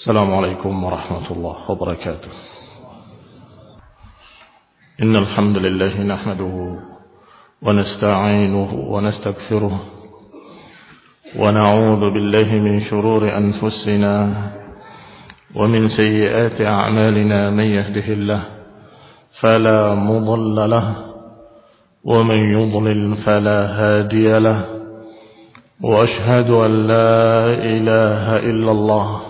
السلام عليكم ورحمة الله وبركاته. إن الحمد لله نحمده ونستعينه ونستغفره ونعوذ بالله من شرور أنفسنا ومن سيئات أعمالنا من يهده الله فلا مضل له ومن يضلل فلا هادي له وأشهد أن لا إله إلا الله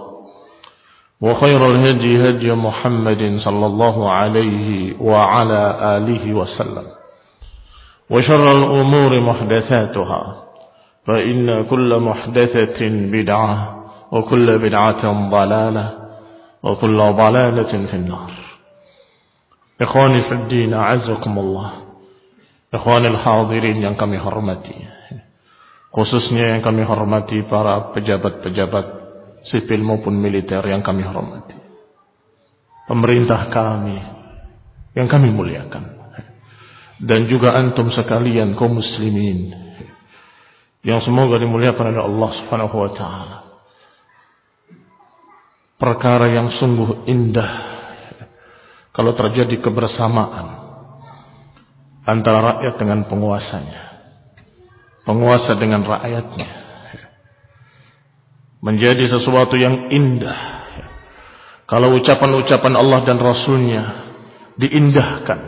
وخير الهدي هدي محمد صلى الله عليه وعلى آله وسلم. وشر الأمور محدثاتها. فإن كل محدثة بدعة وكل بدعة ضلالة وكل ضلالة في النار. إخواني في الدين أعزكم الله. إخواني الحاضرين yang kami hormati. Khususnya yang kami hormati para pejabat-pejabat sipil maupun militer yang kami hormati. Pemerintah kami yang kami muliakan. Dan juga antum sekalian kaum muslimin yang semoga dimuliakan oleh Allah Subhanahu wa taala. Perkara yang sungguh indah kalau terjadi kebersamaan antara rakyat dengan penguasanya. Penguasa dengan rakyatnya menjadi sesuatu yang indah. Kalau ucapan-ucapan Allah dan Rasulnya diindahkan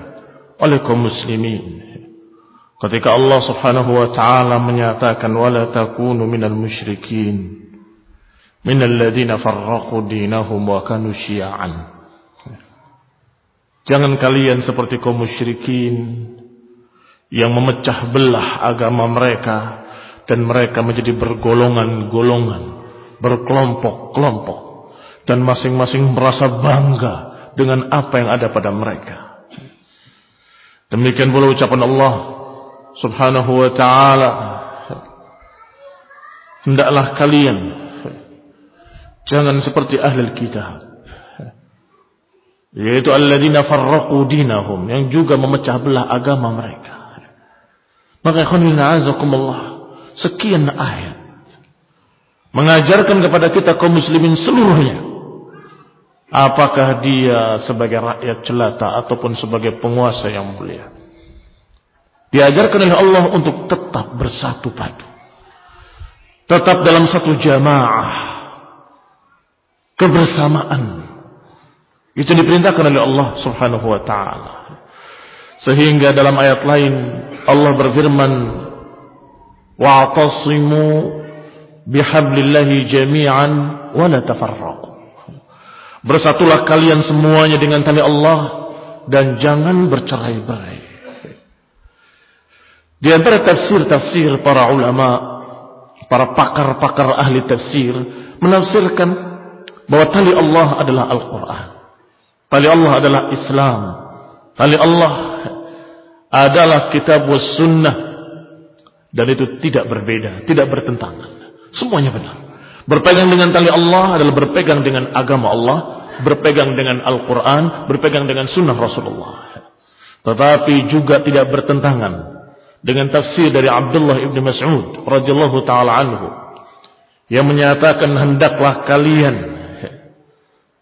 oleh kaum muslimin. Ketika Allah subhanahu wa ta'ala menyatakan وَلَا تَكُونُوا مِنَ الْمُشْرِكِينَ مِنَ الَّذِينَ فَرَّقُوا دِينَهُمْ وَكَانُوا شِيَعًا Jangan kalian seperti kaum musyrikin yang memecah belah agama mereka dan mereka menjadi bergolongan-golongan berkelompok-kelompok dan masing-masing merasa bangga dengan apa yang ada pada mereka. Demikian pula ucapan Allah Subhanahu wa taala Hendaklah kalian jangan seperti ahli kitab yaitu alladzina farraqu dinahum yang juga memecah belah agama mereka. Maka ikhwan azakumullah sekian ayat mengajarkan kepada kita kaum muslimin seluruhnya. Apakah dia sebagai rakyat jelata ataupun sebagai penguasa yang mulia. Diajarkan oleh Allah untuk tetap bersatu padu. Tetap dalam satu jamaah. Kebersamaan. Itu diperintahkan oleh Allah Subhanahu wa taala. Sehingga dalam ayat lain Allah berfirman wa'tasimu bihablillahi jami'an wa la tafarraqu. Bersatulah kalian semuanya dengan tali Allah dan jangan bercerai-berai. Di antara tafsir-tafsir para ulama, para pakar-pakar ahli tafsir menafsirkan bahwa tali Allah adalah Al-Qur'an. Tali Allah adalah Islam. Tali Allah adalah kitab was sunnah dan itu tidak berbeda, tidak bertentangan. Semuanya benar. Berpegang dengan tali Allah adalah berpegang dengan agama Allah berpegang dengan Al-Quran, berpegang dengan sunnah Rasulullah. Tetapi juga tidak bertentangan dengan tafsir dari Abdullah ibn Mas'ud radhiyallahu taala anhu yang menyatakan hendaklah kalian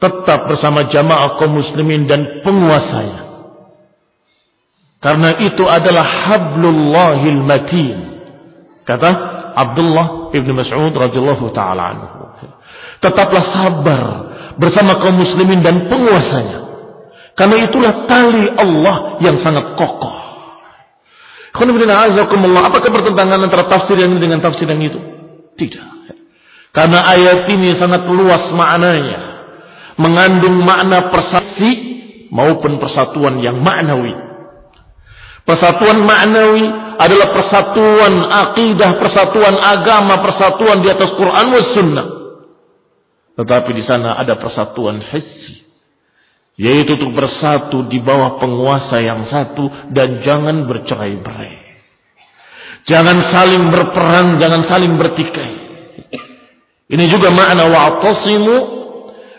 tetap bersama jamaah kaum muslimin dan penguasanya. Karena itu adalah hablullahil matin. Kata Abdullah ibn Mas'ud radhiyallahu taala anhu. Tetaplah sabar bersama kaum muslimin dan penguasanya. Karena itulah tali Allah yang sangat kokoh. Apakah pertentangan antara tafsir yang ini dengan tafsir yang itu? Tidak. Karena ayat ini sangat luas maknanya. Mengandung makna persasi maupun persatuan yang maknawi. Persatuan maknawi adalah persatuan akidah, persatuan agama, persatuan di atas Quran dan Sunnah. Tetapi di sana ada persatuan hissi. Yaitu untuk bersatu di bawah penguasa yang satu dan jangan bercerai-berai. Jangan saling berperang, jangan saling bertikai. Ini juga makna wa'tasimu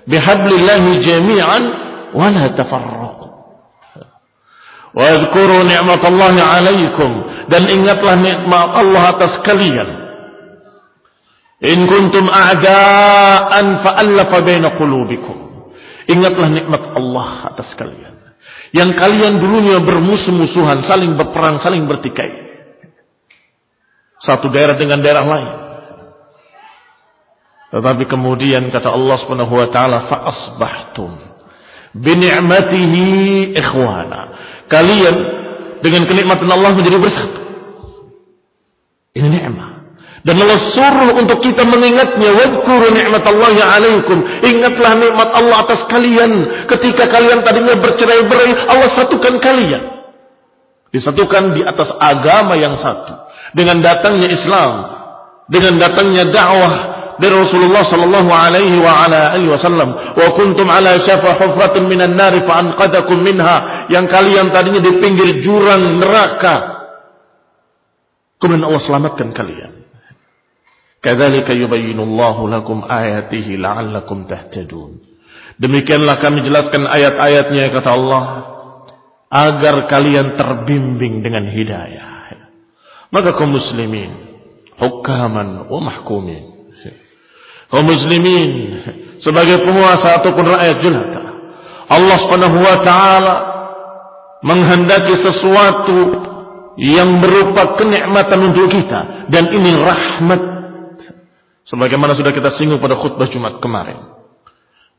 bihablillahi jami'an wa la. Wa adhkuru ni'matallahi 'alaikum dan ingatlah nikmat Allah atas kalian. In kuntum a'da'an fa'allafa baina qulubikum. Ingatlah nikmat Allah atas kalian. Yang kalian dulunya bermusuh-musuhan, saling berperang, saling bertikai. Satu daerah dengan daerah lain. Tetapi kemudian kata Allah Subhanahu wa taala fa asbahtum bi ni'matihi ikhwana. Kalian dengan kenikmatan Allah menjadi bersatu. Ini nikmat. Dan Allah suruh untuk kita mengingatnya. Wadkuru ni'matallahi alaikum. Ingatlah nikmat Allah atas kalian. Ketika kalian tadinya bercerai-berai, Allah satukan kalian. Disatukan di atas agama yang satu. Dengan datangnya Islam. Dengan datangnya dakwah dari Rasulullah sallallahu alaihi wa ala alihi wasallam wa kuntum ala syafa hufratin minan nari fa anqadakum minha yang kalian tadinya di pinggir jurang neraka kemudian Allah selamatkan kalian Kadzalika yubayyinullahu lakum ayatihi la'allakum tahtadun. Demikianlah kami jelaskan ayat-ayatnya kata Allah agar kalian terbimbing dengan hidayah. Maka kaum muslimin, hukaman wa mahkumin. Kaum muslimin sebagai penguasa ataupun rakyat jelata. Allah Subhanahu wa taala menghendaki sesuatu yang berupa kenikmatan untuk kita dan ini rahmat Sebagaimana sudah kita singgung pada khutbah Jumat kemarin.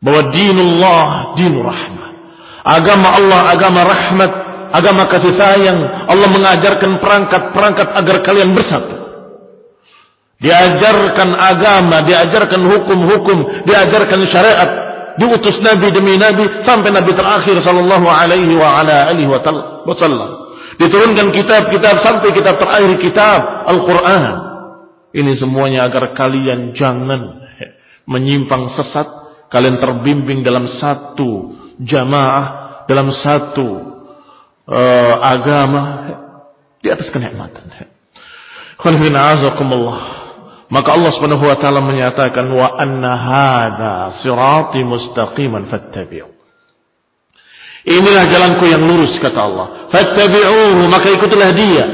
Bahwa dinullah dinu rahmat. Agama Allah agama rahmat. Agama kasih sayang. Allah mengajarkan perangkat-perangkat agar kalian bersatu. Diajarkan agama, diajarkan hukum-hukum, diajarkan syariat, diutus nabi demi nabi sampai nabi terakhir sallallahu alaihi wa ala alihi wasallam. Diturunkan kitab-kitab sampai kitab terakhir kitab Al-Qur'an. Ini semuanya agar kalian jangan menyimpang sesat. Kalian terbimbing dalam satu jamaah, dalam satu uh, agama di atas kenikmatan. Maka Allah Subhanahu wa taala menyatakan wa anna hadza sirati mustaqiman fattabi'u. Inilah jalanku yang lurus kata Allah. Fattabi'uhu maka ikutilah dia.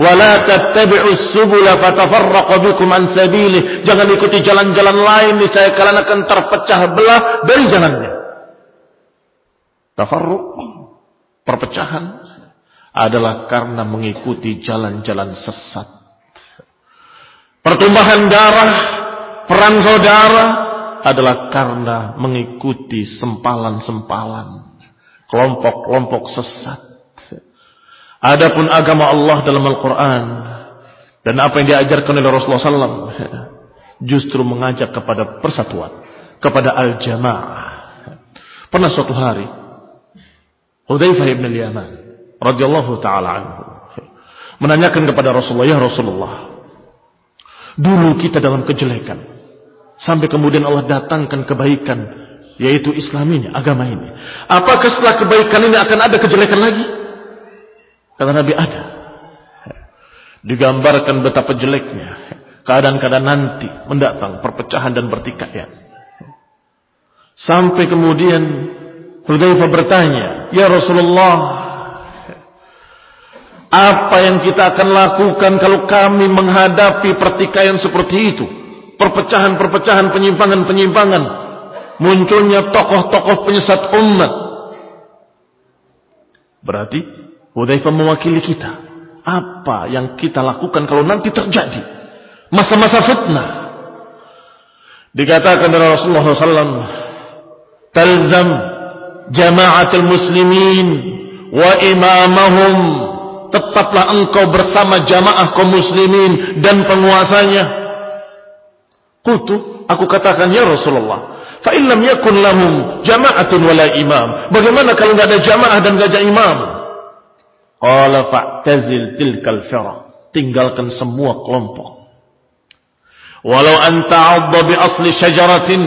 Wala tattabi'us subula fatafarraqa bikum an sabilih. Jangan ikuti jalan-jalan lain niscaya kalian akan terpecah belah dari jalannya. Tafarruq perpecahan adalah karena mengikuti jalan-jalan sesat. Pertumbuhan darah, perang saudara adalah karena mengikuti sempalan-sempalan kelompok-kelompok sesat. Adapun agama Allah dalam Al-Quran dan apa yang diajarkan oleh Rasulullah SAW justru mengajak kepada persatuan, kepada al-jamaah. Pernah suatu hari Hudzaifah ibn al-Yaman radhiyallahu taala anhu menanyakan kepada Rasulullah, "Ya Rasulullah, dulu kita dalam kejelekan sampai kemudian Allah datangkan kebaikan yaitu Islam ini, agama ini. Apakah setelah kebaikan ini akan ada kejelekan lagi?" Kata Nabi ada. Digambarkan betapa jeleknya keadaan-keadaan nanti mendatang perpecahan dan pertikaian. Sampai kemudian Hudzaifah bertanya, "Ya Rasulullah, apa yang kita akan lakukan kalau kami menghadapi pertikaian seperti itu? Perpecahan-perpecahan, penyimpangan-penyimpangan, munculnya tokoh-tokoh penyesat umat." Berarti Hudzaifah mewakili kita. Apa yang kita lakukan kalau nanti terjadi masa-masa fitnah? Dikatakan oleh Rasulullah SAW, talzam jama'atul muslimin wa imamahum tetaplah engkau bersama jamaah kaum muslimin dan penguasanya. Kutu, aku katakan ya Rasulullah fa illam yakun lahum jama'atun wala imam. Bagaimana kalau enggak ada jamaah dan enggak ada imam? Qala fa'tazil tilkal firaq tinggalkan semua kelompok. Walau anta bi asli syajaratin.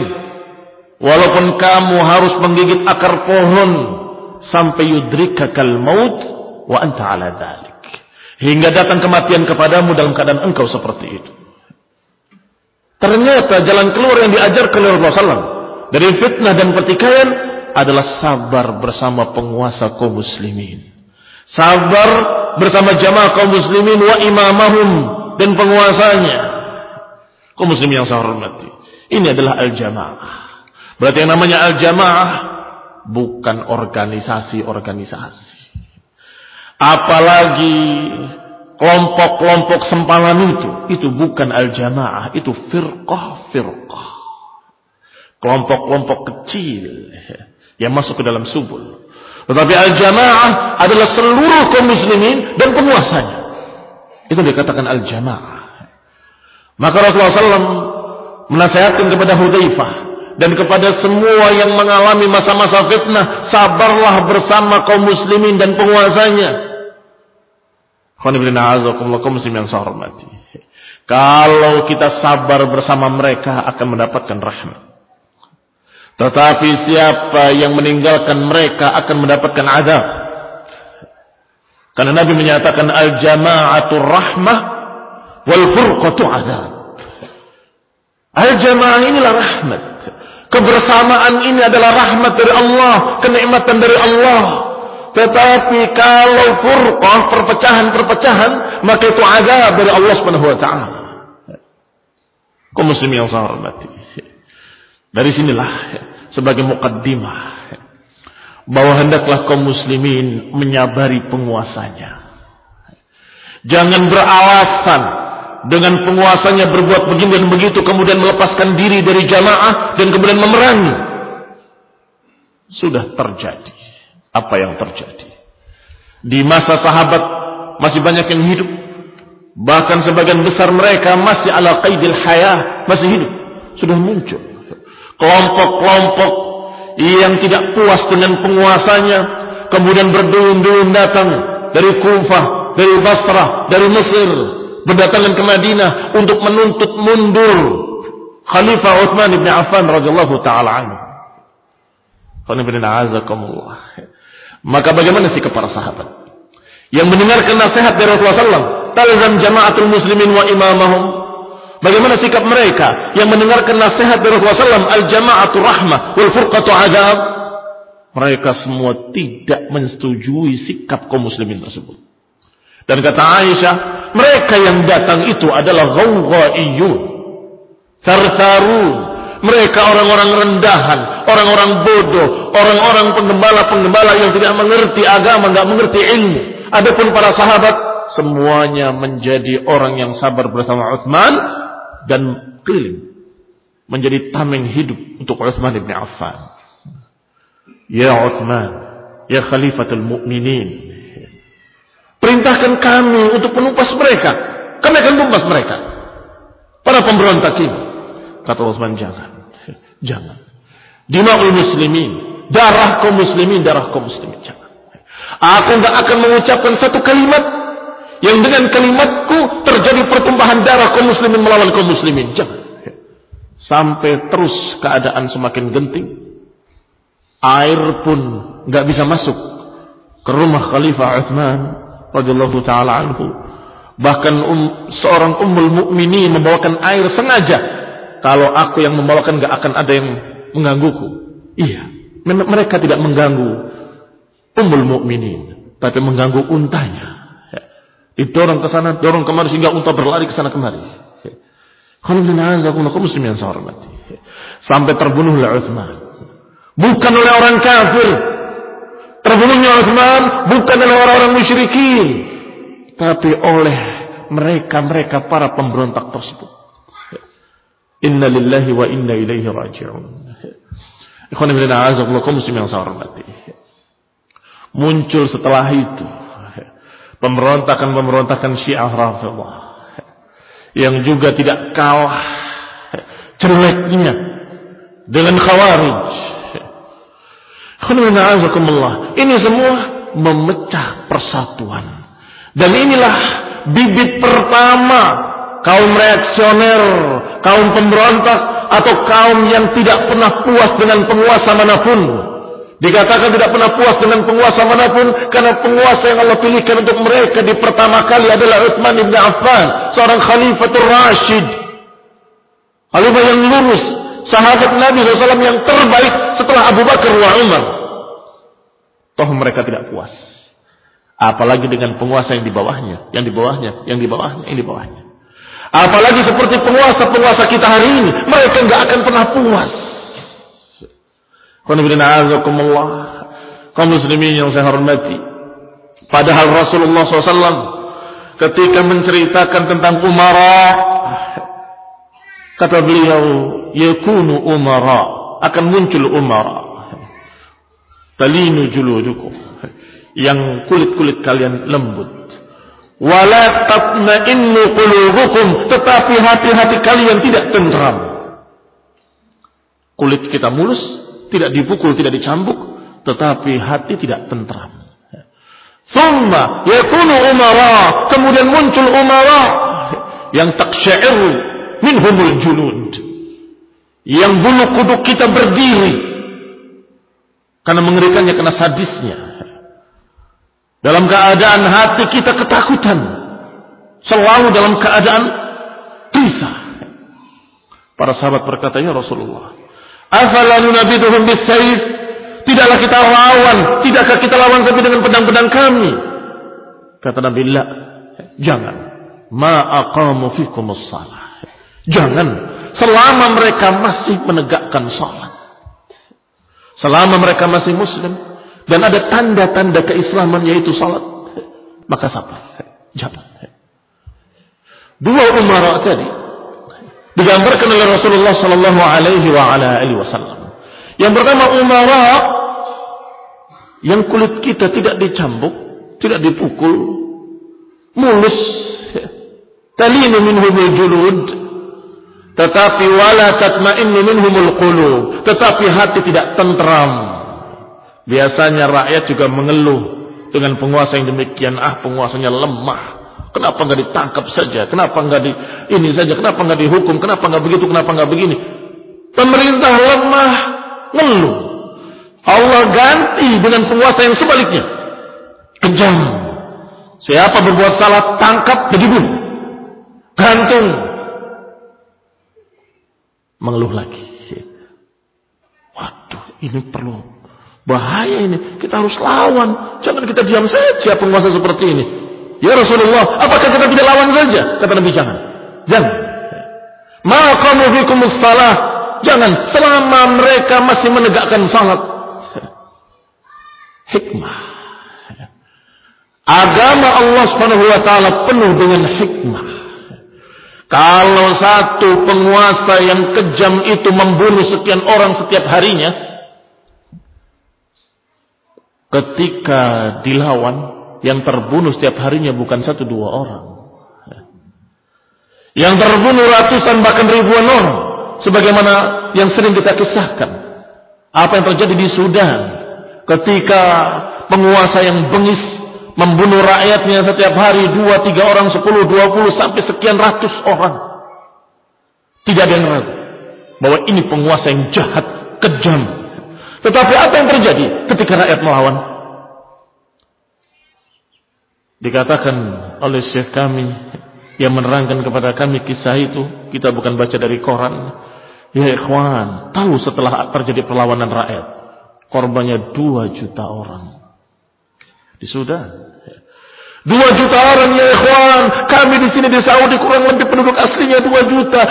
Walaupun kamu harus menggigit akar pohon sampai yudrikakal maut wa anta ala dhalik. Hingga datang kematian kepadamu dalam keadaan engkau seperti itu. Ternyata jalan keluar yang diajarkan oleh Rasulullah dari fitnah dan pertikaian adalah sabar bersama penguasa kaum muslimin. Sabar bersama jamaah kaum muslimin wa imamahum dan penguasanya. Kaum muslimin yang saya hormati. Ini adalah al-jamaah. Berarti yang namanya al-jamaah bukan organisasi-organisasi. Apalagi kelompok-kelompok sempalan itu, itu bukan al-jamaah, itu firqah-firqah. Kelompok-kelompok kecil yang masuk ke dalam subul. Tetapi al-jamaah adalah seluruh kaum muslimin dan penguasanya. Itu dikatakan al-jamaah. Maka Rasulullah SAW menasihatkan kepada Hudzaifah dan kepada semua yang mengalami masa-masa fitnah, sabarlah bersama kaum muslimin dan penguasanya. kaum muslim yang saya hormati. Kalau kita sabar bersama mereka akan mendapatkan rahmat. Tetapi siapa yang meninggalkan mereka akan mendapatkan adab. Karena Nabi menyatakan al-jama'atu rahmah wal furqatu adab. Al-jamaah inilah rahmat. Kebersamaan ini adalah rahmat dari Allah, kenikmatan dari Allah. Tetapi kalau furqah, perpecahan-perpecahan, maka itu azab dari Allah Subhanahu wa taala. Kau muslim yang saya hormati. Dari sinilah sebagai mukaddimah bahwa hendaklah kaum muslimin menyabari penguasanya. Jangan beralasan dengan penguasanya berbuat begini dan begitu kemudian melepaskan diri dari jamaah dan kemudian memerangi sudah terjadi apa yang terjadi. Di masa sahabat masih banyak yang hidup. Bahkan sebagian besar mereka masih ala qaidil hayah masih hidup. Sudah muncul. Kelompok-kelompok yang tidak puas dengan penguasanya kemudian berduyun-duyun datang dari Kufah dari Basrah dari Mesir berdatangan ke Madinah untuk menuntut mundur Khalifah Utsman bin Affan radhiyallahu taala anhu. Maka bagaimana sikap para sahabat yang mendengarkan nasihat dari Rasulullah SAW, talzam jamaatul muslimin wa imamahum. Bagaimana sikap mereka yang mendengarkan nasihat dari Rasulullah SAW, al jamaatu rahmah wal furqatu adab. Mereka semua tidak menyetujui sikap kaum muslimin tersebut. Dan kata Aisyah, mereka yang datang itu adalah ghawghaiyun. Sarsarun. Mereka orang-orang rendahan, orang-orang bodoh, orang-orang penggembala-penggembala yang tidak mengerti agama, tidak mengerti ilmu. Adapun para sahabat, semuanya menjadi orang yang sabar bersama Utsman dan keliling menjadi tameng hidup untuk Utsman bin Affan. Ya Utsman, ya Khalifatul Mukminin, Perintahkan kami untuk menumpas mereka. Kami akan tumpas mereka. Para pemberontak ini. Kata Utsman, jangan. Jangan. Dima'ul muslimin. Darah kaum muslimin, darah kaum muslimin. Jangan. Aku tidak akan mengucapkan satu kalimat yang dengan kalimatku terjadi pertumpahan darah kaum muslimin melawan kaum muslimin. Jangan. Sampai terus keadaan semakin genting. Air pun nggak bisa masuk ke rumah Khalifah Uthman radhiyallahu taala anhu. Bahkan um, seorang ummul mukminin membawakan air sengaja. Kalau aku yang membawakan gak akan ada yang menggangguku. Iya, mereka tidak mengganggu umul mukminin, tapi mengganggu untanya. Ya. Didorong ke sana, dorong kemari sehingga unta berlari ke sana kemari. muslim yang Sampai terbunuh oleh Uthman. Bukan oleh orang kafir. Terbunuhnya Uthman bukan oleh orang-orang musyrikin. Tapi oleh mereka-mereka para pemberontak tersebut. Inna lillahi wa inna ilaihi raji'un. Ikhwan ibn a'azakullah muslim yang saya hormati. Muncul setelah itu pemberontakan-pemberontakan Syiah Rafidhah yang juga tidak kalah jeleknya dengan Khawarij. Ini semua memecah persatuan. Dan inilah bibit pertama kaum reaksioner, kaum pemberontak, atau kaum yang tidak pernah puas dengan penguasa mana pun. Dikatakan tidak pernah puas dengan penguasa mana pun karena penguasa yang Allah pilihkan untuk mereka di pertama kali adalah Utsman bin Affan, seorang khalifatul Rashid. Khalifah yang lurus, sahabat Nabi SAW yang terbaik setelah Abu Bakar wa Umar. Toh mereka tidak puas. Apalagi dengan penguasa yang di bawahnya, yang di bawahnya, yang di bawahnya, yang di bawahnya. Apalagi seperti penguasa-penguasa kita hari ini. Mereka nggak akan pernah puas. Kaum muslimin yang saya hormati. Padahal Rasulullah SAW ketika menceritakan tentang umara. Kata beliau, yakunu umara. Akan muncul umara. Talinu juludukum. Yang kulit-kulit kalian lembut wala tatma'innu qulubukum tetapi hati-hati kalian tidak tentram kulit kita mulus tidak dipukul tidak dicambuk tetapi hati tidak tentram thumma yakunu umara kemudian muncul umara yang taksya'iru minhumul julud yang bulu kuduk kita berdiri. Karena mengerikannya karena sadisnya dalam keadaan hati kita ketakutan. Selalu dalam keadaan gelisah. Para sahabat berkata, Ya Rasulullah, Afala nunabiduhum bisayf? Tidaklah kita lawan, tidakkah kita lawan kami dengan pedang-pedang kami? Kata Nabi, La, jangan. Ma aqamu fikumus salah. Jangan. Selama mereka masih menegakkan salat. Selama mereka masih muslim, dan ada tanda-tanda keislaman yaitu salat, maka sabar, jangan. Dua umara tadi digambarkan oleh Rasulullah sallallahu alaihi wasallam. Yang pertama umara yang kulit kita tidak dicambuk, tidak dipukul, mulus, talinu minhumul julud, tetapi wala tatma'innu minhumul qulub, tetapi hati tidak tentram Biasanya rakyat juga mengeluh dengan penguasa yang demikian. Ah penguasanya lemah. Kenapa nggak ditangkap saja? Kenapa nggak di ini saja? Kenapa nggak dihukum? Kenapa nggak begitu? Kenapa nggak begini? Pemerintah lemah, ngeluh. Allah ganti dengan penguasa yang sebaliknya. Kejam. Siapa berbuat salah tangkap jadi bunuh. Gantung. Mengeluh lagi. Waduh, ini perlu Bahaya ini. Kita harus lawan. Jangan kita diam saja penguasa seperti ini. Ya Rasulullah, apakah kita tidak lawan saja? Kata Nabi, jangan. Jangan. Fikumus salah. Jangan. Selama mereka masih menegakkan salat. Hikmah. Agama Allah subhanahu wa ta'ala penuh dengan hikmah. Kalau satu penguasa yang kejam itu membunuh sekian orang setiap harinya, ketika dilawan yang terbunuh setiap harinya bukan satu dua orang. Yang terbunuh ratusan bahkan ribuan orang. Sebagaimana yang sering kita kisahkan. Apa yang terjadi di Sudan. Ketika penguasa yang bengis membunuh rakyatnya setiap hari dua, tiga orang, sepuluh, dua puluh, sampai sekian ratus orang. Tidak ada yang ragu bahwa ini penguasa yang jahat, kejam, tetapi apa yang terjadi ketika rakyat melawan? Dikatakan oleh syekh kami yang menerangkan kepada kami kisah itu, kita bukan baca dari koran. Ya ikhwan, tahu setelah terjadi perlawanan rakyat. Korbannya dua juta orang. Di Sudan. Dua juta orang ya ikhwan. Kami di sini di Saudi kurang lebih penduduk aslinya dua juta.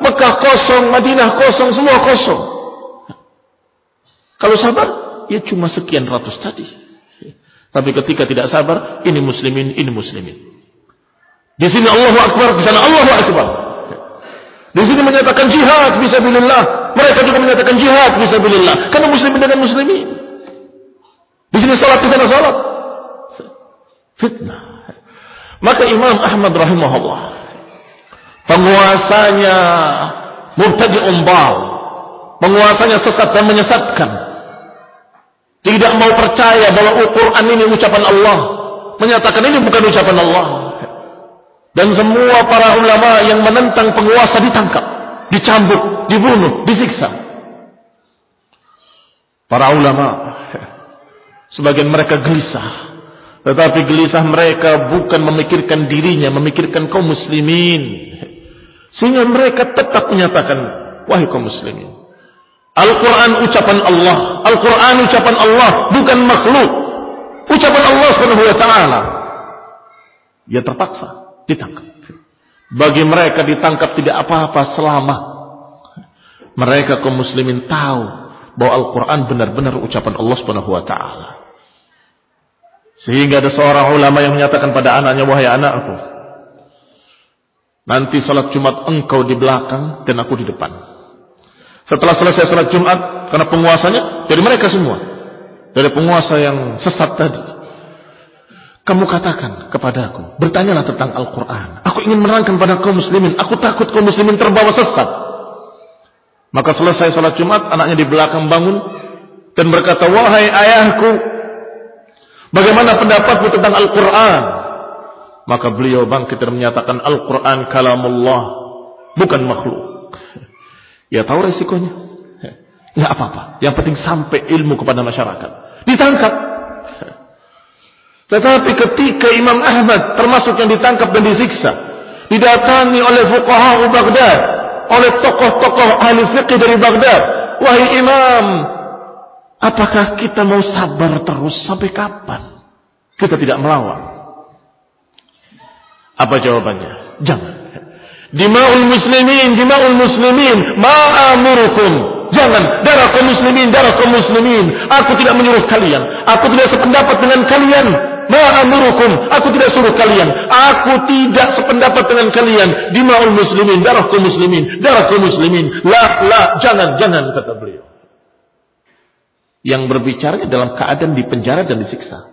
Mekah kosong, Madinah kosong, semua kosong. Kalau sabar, ya cuma sekian ratus tadi. Tapi ketika tidak sabar, ini muslimin, ini muslimin. Di sini Allahu Akbar, di sana Allahu Akbar. Di sini menyatakan jihad bisa bilillah. Mereka juga menyatakan jihad bisa bilillah. Karena muslimin dengan muslimin. Di sini salat, di sana salat. Fitnah. Maka Imam Ahmad rahimahullah penguasanya murtadi umbal, penguasanya sesat dan menyesatkan. Tidak mau percaya bahwa Al-Quran ini ucapan Allah. Menyatakan ini bukan ucapan Allah. Dan semua para ulama yang menentang penguasa ditangkap, dicambuk, dibunuh, disiksa. Para ulama, sebagian mereka gelisah tetapi gelisah mereka bukan memikirkan dirinya, memikirkan kaum muslimin. Sehingga mereka tetap menyatakan, wahai kaum muslimin. Al-Quran ucapan Allah. Al-Quran ucapan Allah, bukan makhluk. Ucapan Allah subhanahu wa ta'ala. Ya terpaksa, ditangkap. Bagi mereka ditangkap tidak apa-apa selama mereka kaum muslimin tahu bahwa Al-Quran benar-benar ucapan Allah subhanahu wa ta'ala. Sehingga ada seorang ulama yang menyatakan pada anaknya, wahai anakku, nanti salat Jumat engkau di belakang dan aku di depan. Setelah selesai salat Jumat, karena penguasanya dari mereka semua, dari penguasa yang sesat tadi, kamu katakan kepadaku, bertanyalah tentang Al-Quran. Aku ingin menerangkan pada kaum muslimin, aku takut kaum muslimin terbawa sesat. Maka selesai salat Jumat, anaknya di belakang bangun dan berkata, wahai ayahku, Bagaimana pendapatmu tentang Al-Quran? Maka beliau bangkit dan menyatakan Al-Quran kalamullah. Bukan makhluk. Ya tahu resikonya. Ya apa-apa. Yang penting sampai ilmu kepada masyarakat. Ditangkap. Tetapi ketika Imam Ahmad termasuk yang ditangkap dan disiksa. Didatangi oleh fuqaha Baghdad. Oleh tokoh-tokoh ahli fiqh dari Baghdad. Wahai imam, Apakah kita mau sabar terus sampai kapan? Kita tidak melawan. Apa jawabannya? Jangan. Dima'ul muslimin, dima'ul muslimin, ma'amurukum. Jangan, darah kaum muslimin, darah kaum muslimin. Aku tidak menyuruh kalian. Aku tidak sependapat dengan kalian. Ma'amurukum, aku tidak suruh kalian. Aku tidak sependapat dengan kalian. Dima'ul muslimin, darah kaum muslimin, darah kaum muslimin. La, la, jangan, jangan, kata beliau yang berbicara dalam keadaan di penjara dan disiksa.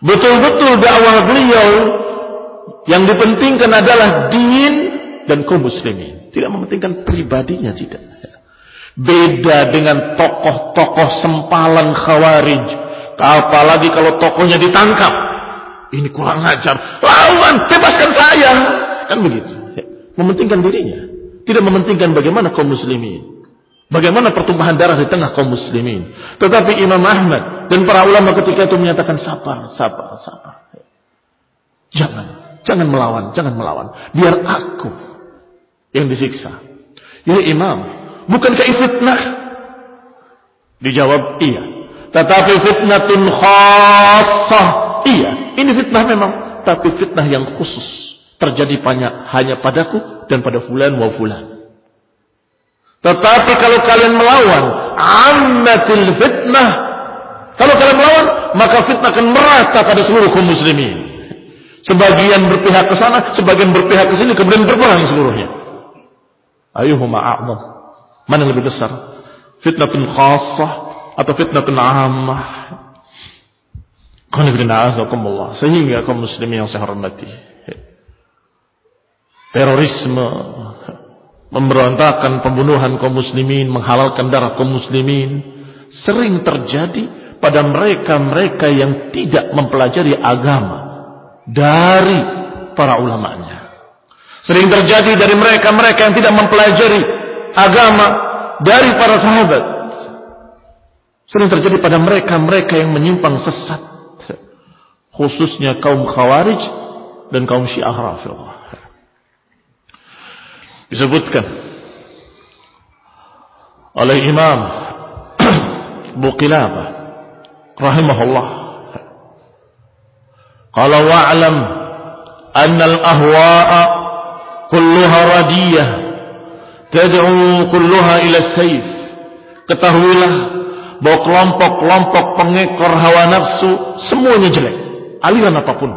Betul-betul dakwah beliau yang dipentingkan adalah din dan kaum muslimin. Tidak mementingkan pribadinya tidak. Beda dengan tokoh-tokoh sempalan khawarij. Apalagi kalau tokohnya ditangkap. Ini kurang ajar. Lawan, bebaskan saya. Kan begitu. Mementingkan dirinya. Tidak mementingkan bagaimana kaum muslimin. Bagaimana pertumpahan darah di tengah kaum muslimin. Tetapi Imam Ahmad dan para ulama ketika itu menyatakan sabar, sabar, sabar. Jangan, jangan melawan, jangan melawan. Biar aku yang disiksa. Ya Imam, bukankah fitnah? Dijawab iya. Tetapi fitnatun khassah. Iya, ini fitnah memang. Tapi fitnah yang khusus. Terjadi banyak hanya padaku dan pada fulan wa fulan. Tetapi kalau kalian melawan, ammatil fitnah. Kalau kalian melawan, maka fitnah akan merata pada seluruh kaum muslimin. Sebagian berpihak ke sana, sebagian berpihak ke sini, kemudian berperang seluruhnya. Ayuhuma a'zam. Mana yang lebih besar? Fitnatun khassah atau fitnatun ammah? Sehingga kaum muslimin yang saya hormati. Terorisme, Memberontakan pembunuhan kaum muslimin, menghalalkan darah kaum muslimin sering terjadi pada mereka-mereka yang tidak mempelajari agama dari para ulamanya. Sering terjadi dari mereka-mereka yang tidak mempelajari agama dari para sahabat. Sering terjadi pada mereka-mereka yang menyimpang sesat. Khususnya kaum khawarij dan kaum syiah rafidhah disebutkan oleh Imam Abu Qilabah rahimahullah. Qala wa'lam anna al-ahwa'a kulluha radiyah tad'u kulluha ila sayf. Ketahuilah bahwa kelompok-kelompok pengekor hawa nafsu semuanya jelek, aliran apa pun.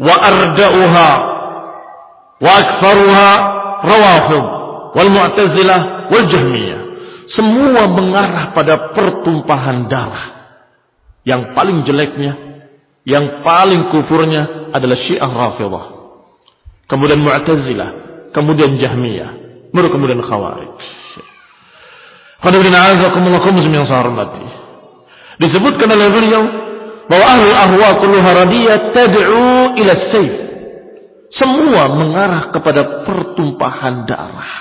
Wa arda'uha wa aktsaruha rawafid wal mu'tazilah wal jahmiyah. Semua mengarah pada pertumpahan darah. Yang paling jeleknya, yang paling kufurnya adalah Syiah Rafidah. Kemudian Mu'tazilah, kemudian Jahmiyah, baru kemudian Khawarij. Disebutkan oleh beliau bahwa ahli ahwa kulluha radiyah tad'u ila sayf. Semua mengarah kepada pertumpahan darah.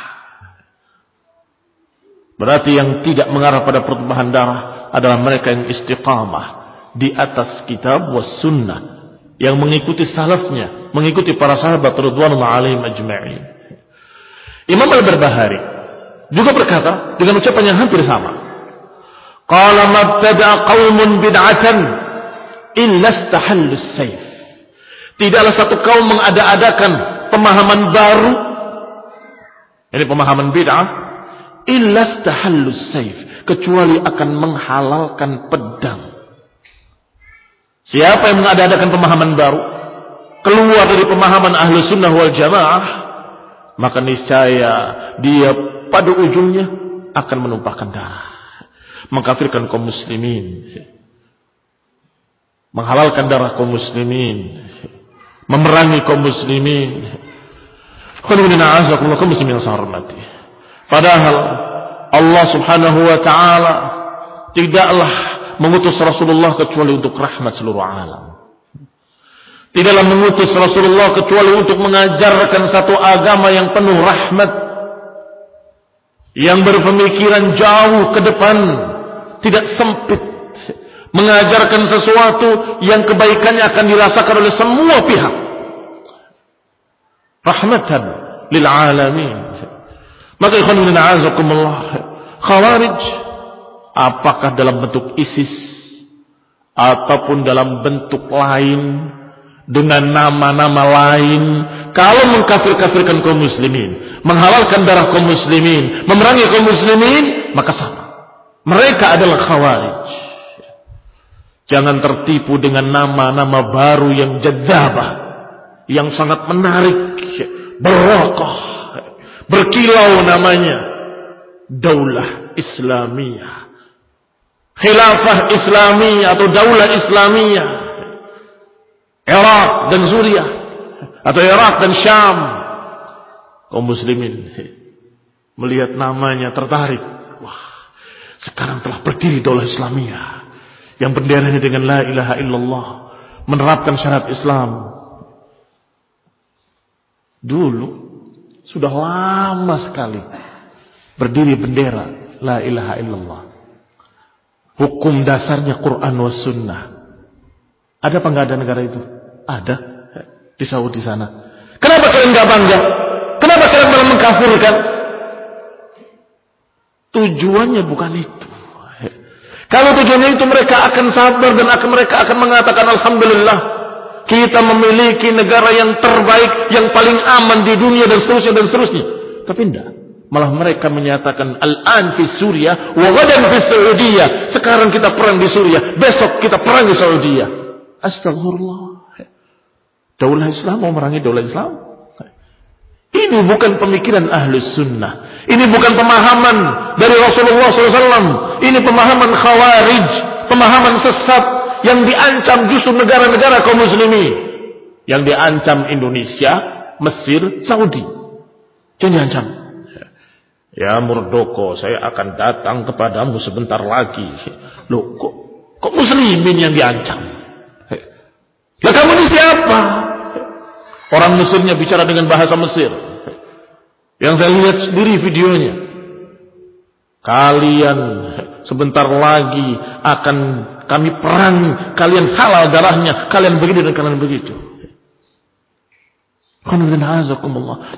Berarti yang tidak mengarah pada pertumpahan darah adalah mereka yang istiqamah di atas kitab was sunnah yang mengikuti salafnya, mengikuti para sahabat radhiyallahu alaihim ajma'in. Imam Al-Barbahari juga berkata dengan ucapan yang hampir sama. Qala mabtada qaumun bid'atan illa istahallu sayf. Tidaklah satu kaum mengada-adakan pemahaman baru ini pemahaman bid'ah illa tahallus saif kecuali akan menghalalkan pedang. Siapa yang mengadakan pemahaman baru? Keluar dari pemahaman ahlu sunnah wal jamaah maka niscaya dia pada ujungnya akan menumpahkan darah mengkafirkan kaum muslimin menghalalkan darah kaum muslimin memerangi kaum muslimin. Padahal Allah subhanahu wa ta'ala tidaklah mengutus Rasulullah kecuali untuk rahmat seluruh alam. Tidaklah mengutus Rasulullah kecuali untuk mengajarkan satu agama yang penuh rahmat. Yang berpemikiran jauh ke depan. Tidak sempit. Mengajarkan sesuatu yang kebaikannya akan dirasakan oleh semua pihak. Rahmatan lil alamin. Maka ikhwan bin. Khawarij apakah dalam bentuk ISIS ataupun dalam bentuk lain dengan nama-nama lain kalau mengkafir-kafirkan kaum muslimin menghalalkan darah kaum muslimin memerangi kaum muslimin maka sama mereka adalah khawarij jangan tertipu dengan nama-nama baru yang jadzabah yang sangat menarik berokah Berkilau namanya. Daulah Islamiyah. Khilafah Islamiyah atau Daulah Islamiyah. Irak dan Suriah. Atau Irak dan Syam. Kaum muslimin melihat namanya tertarik. Wah, sekarang telah berdiri Daulah Islamiyah. Yang benderanya dengan La ilaha illallah. Menerapkan syarat Islam. Dulu sudah lama sekali berdiri bendera la ilaha illallah. Hukum dasarnya Quran was sunnah. Ada apa enggak ada negara itu? Ada di Saudi sana. Kenapa kalian enggak bangga? Kenapa kalian malah mengkafirkan? Tujuannya bukan itu. Kalau tujuannya itu mereka akan sabar dan akan mereka akan mengatakan Alhamdulillah kita memiliki negara yang terbaik, yang paling aman di dunia dan seterusnya dan seterusnya. Tapi tidak. Malah mereka menyatakan al-an fi Suriah wa gadan fi Saudiyah. Sekarang kita perang di Suriah, besok kita perang di Saudi. Astagfirullah. Daulah Islam mau merangi daulah Islam. Ini bukan pemikiran ahli sunnah. Ini bukan pemahaman dari Rasulullah SAW. Ini pemahaman khawarij. Pemahaman sesat yang diancam justru negara-negara kaum muslimin. Yang diancam Indonesia, Mesir, Saudi. Jangan diancam. Ya Murdoko, saya akan datang kepadamu sebentar lagi. Loh, kok, kok muslimin yang diancam? Lah kamu ini siapa? Orang Mesirnya bicara dengan bahasa Mesir. Yang saya lihat sendiri videonya. Kalian sebentar lagi akan kami perang, kalian halal darahnya, kalian begini dan kalian begitu.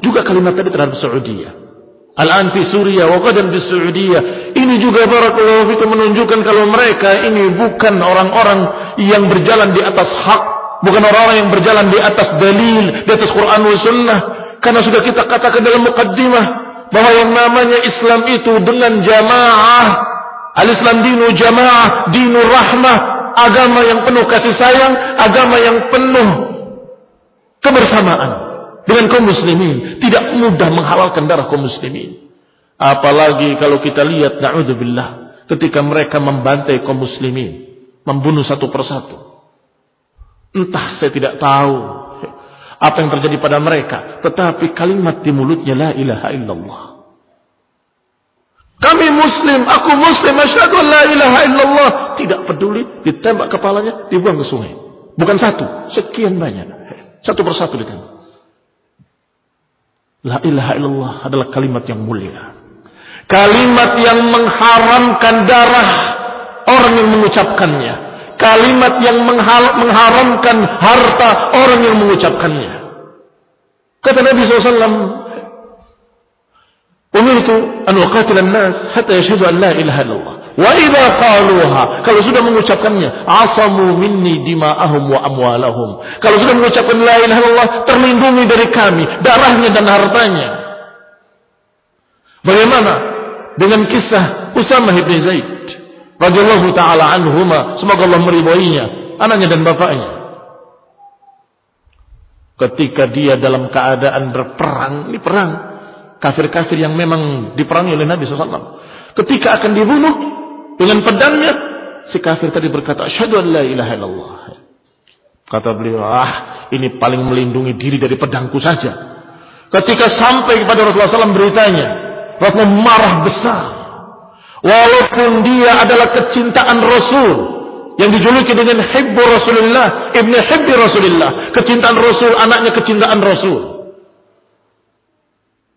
Juga kalimat tadi terhadap Saudi. Al-an fi Suriah wa qadan di Saudi. Ini juga barakallahu fikum menunjukkan kalau mereka ini bukan orang-orang yang berjalan di atas hak, bukan orang-orang yang berjalan di atas dalil, di atas Quran dan Sunnah. Karena sudah kita katakan dalam mukaddimah bahwa yang namanya Islam itu dengan jamaah. Al-Islam dinu jamaah, dinu rahmah, agama yang penuh kasih sayang, agama yang penuh kebersamaan dengan kaum muslimin. Tidak mudah menghalalkan darah kaum muslimin. Apalagi kalau kita lihat na'udzubillah ketika mereka membantai kaum muslimin, membunuh satu persatu. Entah saya tidak tahu apa yang terjadi pada mereka, tetapi kalimat di mulutnya la ilaha illallah. Kami muslim, aku muslim, asyhadu la ilaha illallah. Tidak peduli, ditembak kepalanya, dibuang ke sungai. Bukan satu, sekian banyak. Satu persatu ditembak. La ilaha illallah adalah kalimat yang mulia. Kalimat yang mengharamkan darah orang yang mengucapkannya. Kalimat yang mengharamkan harta orang yang mengucapkannya. Kata Nabi SAW, Umirtu an uqatilan nas hatta yashhadu an la ilaha illallah. Wa idza qaluha, kalau sudah mengucapkannya, asamu minni dima'ahum wa amwalahum. Kalau sudah mengucapkan la ilaha illallah, terlindungi dari kami darahnya dan hartanya. Bagaimana dengan kisah Usama bin Zaid radhiyallahu taala anhuma, semoga Allah meridhoinya, anaknya dan bapaknya. Ketika dia dalam keadaan berperang, ini perang kafir-kafir yang memang diperangi oleh Nabi SAW. Ketika akan dibunuh, dengan pedangnya, si kafir tadi berkata, Asyhadu an la ilaha illallah. Kata beliau, ah ini paling melindungi diri dari pedangku saja. Ketika sampai kepada Rasulullah SAW beritanya, Rasulullah marah besar. Walaupun dia adalah kecintaan Rasul, yang dijuluki dengan hibbu Rasulullah, ibni hibbi Rasulullah, kecintaan Rasul, anaknya kecintaan Rasul.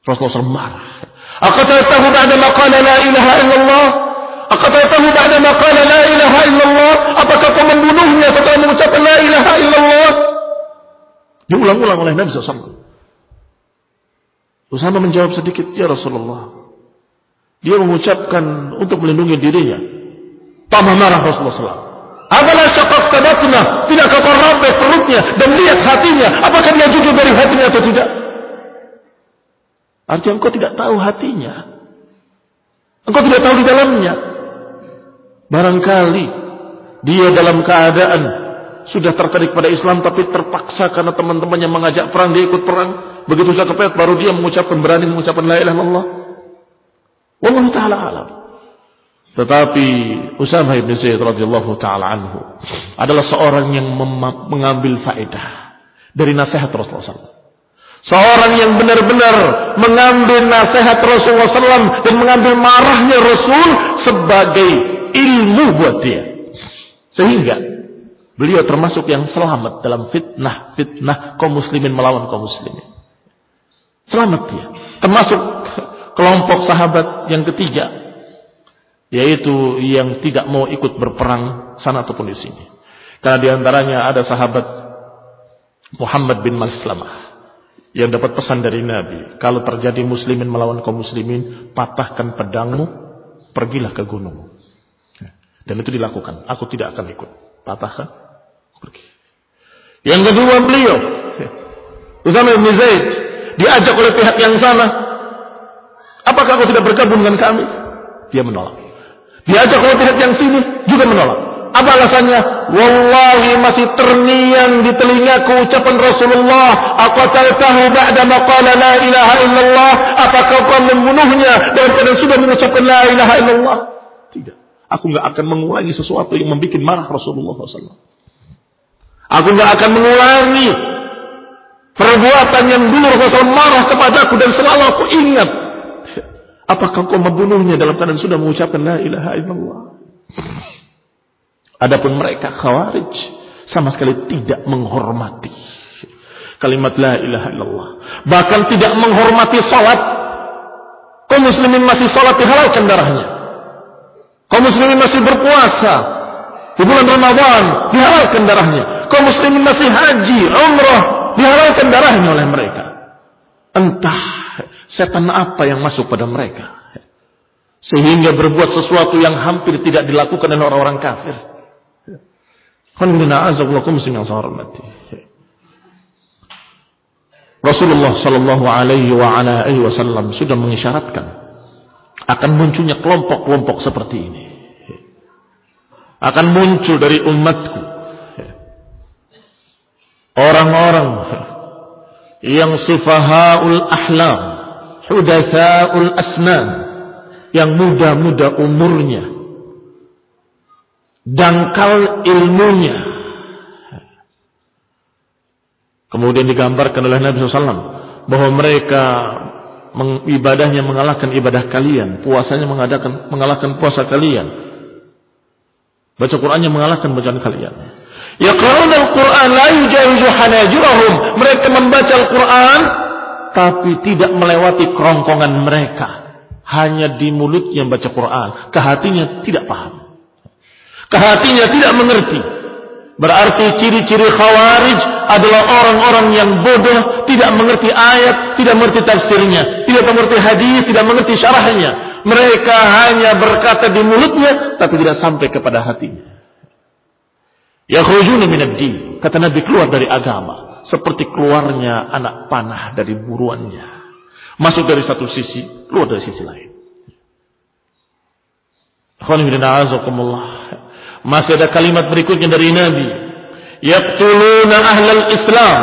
Rasulullah SAW marah. Aqatatahu ba'da maqala la ilaha illallah Aqataitahu ba'dama qala la ilaha illallah? Apakah kau membunuhnya setelah mengucapkan la ilaha illallah? Diulang-ulang oleh Nabi SAW. Usama menjawab sedikit, Ya Rasulullah. Dia mengucapkan untuk melindungi dirinya. Tambah marah Rasulullah SAW. Apalah syakak tabatna. Tidakkah kau robek perutnya dan lihat hatinya. Apakah dia jujur dari hatinya atau tidak? Artinya engkau tidak tahu hatinya. Engkau tidak tahu di dalamnya. Barangkali dia dalam keadaan sudah tertarik pada Islam tapi terpaksa karena teman-temannya mengajak perang dia ikut perang. Begitu sudah kepet baru dia mengucapkan berani mengucapkan la ilaha illallah. Wallahu taala alam. Tetapi Usama bin Zaid radhiyallahu taala anhu adalah seorang yang mengambil faedah dari nasihat Rasulullah SAW. Seorang yang benar-benar mengambil nasihat Rasulullah SAW dan mengambil marahnya Rasul sebagai ilmu buat dia. Sehingga beliau termasuk yang selamat dalam fitnah-fitnah kaum muslimin melawan kaum muslimin. Selamat dia. Termasuk kelompok sahabat yang ketiga. Yaitu yang tidak mau ikut berperang sana ataupun di sini. Karena di antaranya ada sahabat Muhammad bin Maslamah. Yang dapat pesan dari Nabi. Kalau terjadi muslimin melawan kaum muslimin. Patahkan pedangmu. Pergilah ke gunung. Dan itu dilakukan. Aku tidak akan ikut. Patahkan. Pergi. Yang kedua beliau. Usama bin Zaid. Diajak oleh pihak yang sama. Apakah kau tidak bergabung dengan kami? Dia menolak. Diajak oleh pihak yang sini. Juga menolak. Apa alasannya? Wallahi masih terngiang di telingaku ucapan Rasulullah. Aku tahu ba'da maqala la ilaha illallah. Apakah kau membunuhnya keadaan sudah mengucapkan la ilaha illallah? Aku nggak akan mengulangi sesuatu yang membuat marah Rasulullah SAW. Aku nggak akan mengulangi perbuatan yang dulu Rasulullah marah kepadaku dan selalu aku ingat. Apakah kau membunuhnya dalam keadaan sudah mengucapkan la ilaha illallah? Adapun mereka khawarij sama sekali tidak menghormati kalimat la ilaha illallah. Bahkan tidak menghormati salat. Kau muslimin masih salat dihalalkan darahnya. Muslimin masih berpuasa di bulan Ramadan, dihalalkan darahnya. Kaum muslimin masih haji, umrah, dihalalkan darahnya oleh mereka. Entah Setan apa yang masuk pada mereka? Sehingga berbuat sesuatu yang hampir tidak dilakukan oleh orang-orang kafir. Rasulullah Shallallahu Alaihi Wasallam sudah mengisyaratkan akan munculnya kelompok-kelompok seperti ini. Akan muncul dari umatku orang-orang yang sufahaul ahlam, hudatsaul asnan, yang muda-muda umurnya, dangkal ilmunya. Kemudian digambarkan oleh Nabi SAW bahwa mereka ibadahnya mengalahkan ibadah kalian, puasanya mengadakan mengalahkan puasa kalian, baca Qurannya mengalahkan bacaan kalian. Yaqra'una al-Qur'an la yujawizu. Mereka membaca Al-Qur'an tapi tidak melewati kerongkongan mereka. Hanya di mulutnya baca Quran, ke hatinya tidak paham. Ke hatinya tidak mengerti. Berarti ciri-ciri khawarij adalah orang-orang yang bodoh, tidak mengerti ayat, tidak mengerti tafsirnya, tidak mengerti hadis, tidak mengerti syarahnya. Mereka hanya berkata di mulutnya, tapi tidak sampai kepada hatinya. Yakhrujuna minad din. Kata Nabi keluar dari agama. Seperti keluarnya anak panah dari buruannya. Masuk dari satu sisi, keluar dari sisi lain. Masih ada kalimat berikutnya dari Nabi. Yaqtuluna ahlal Islam.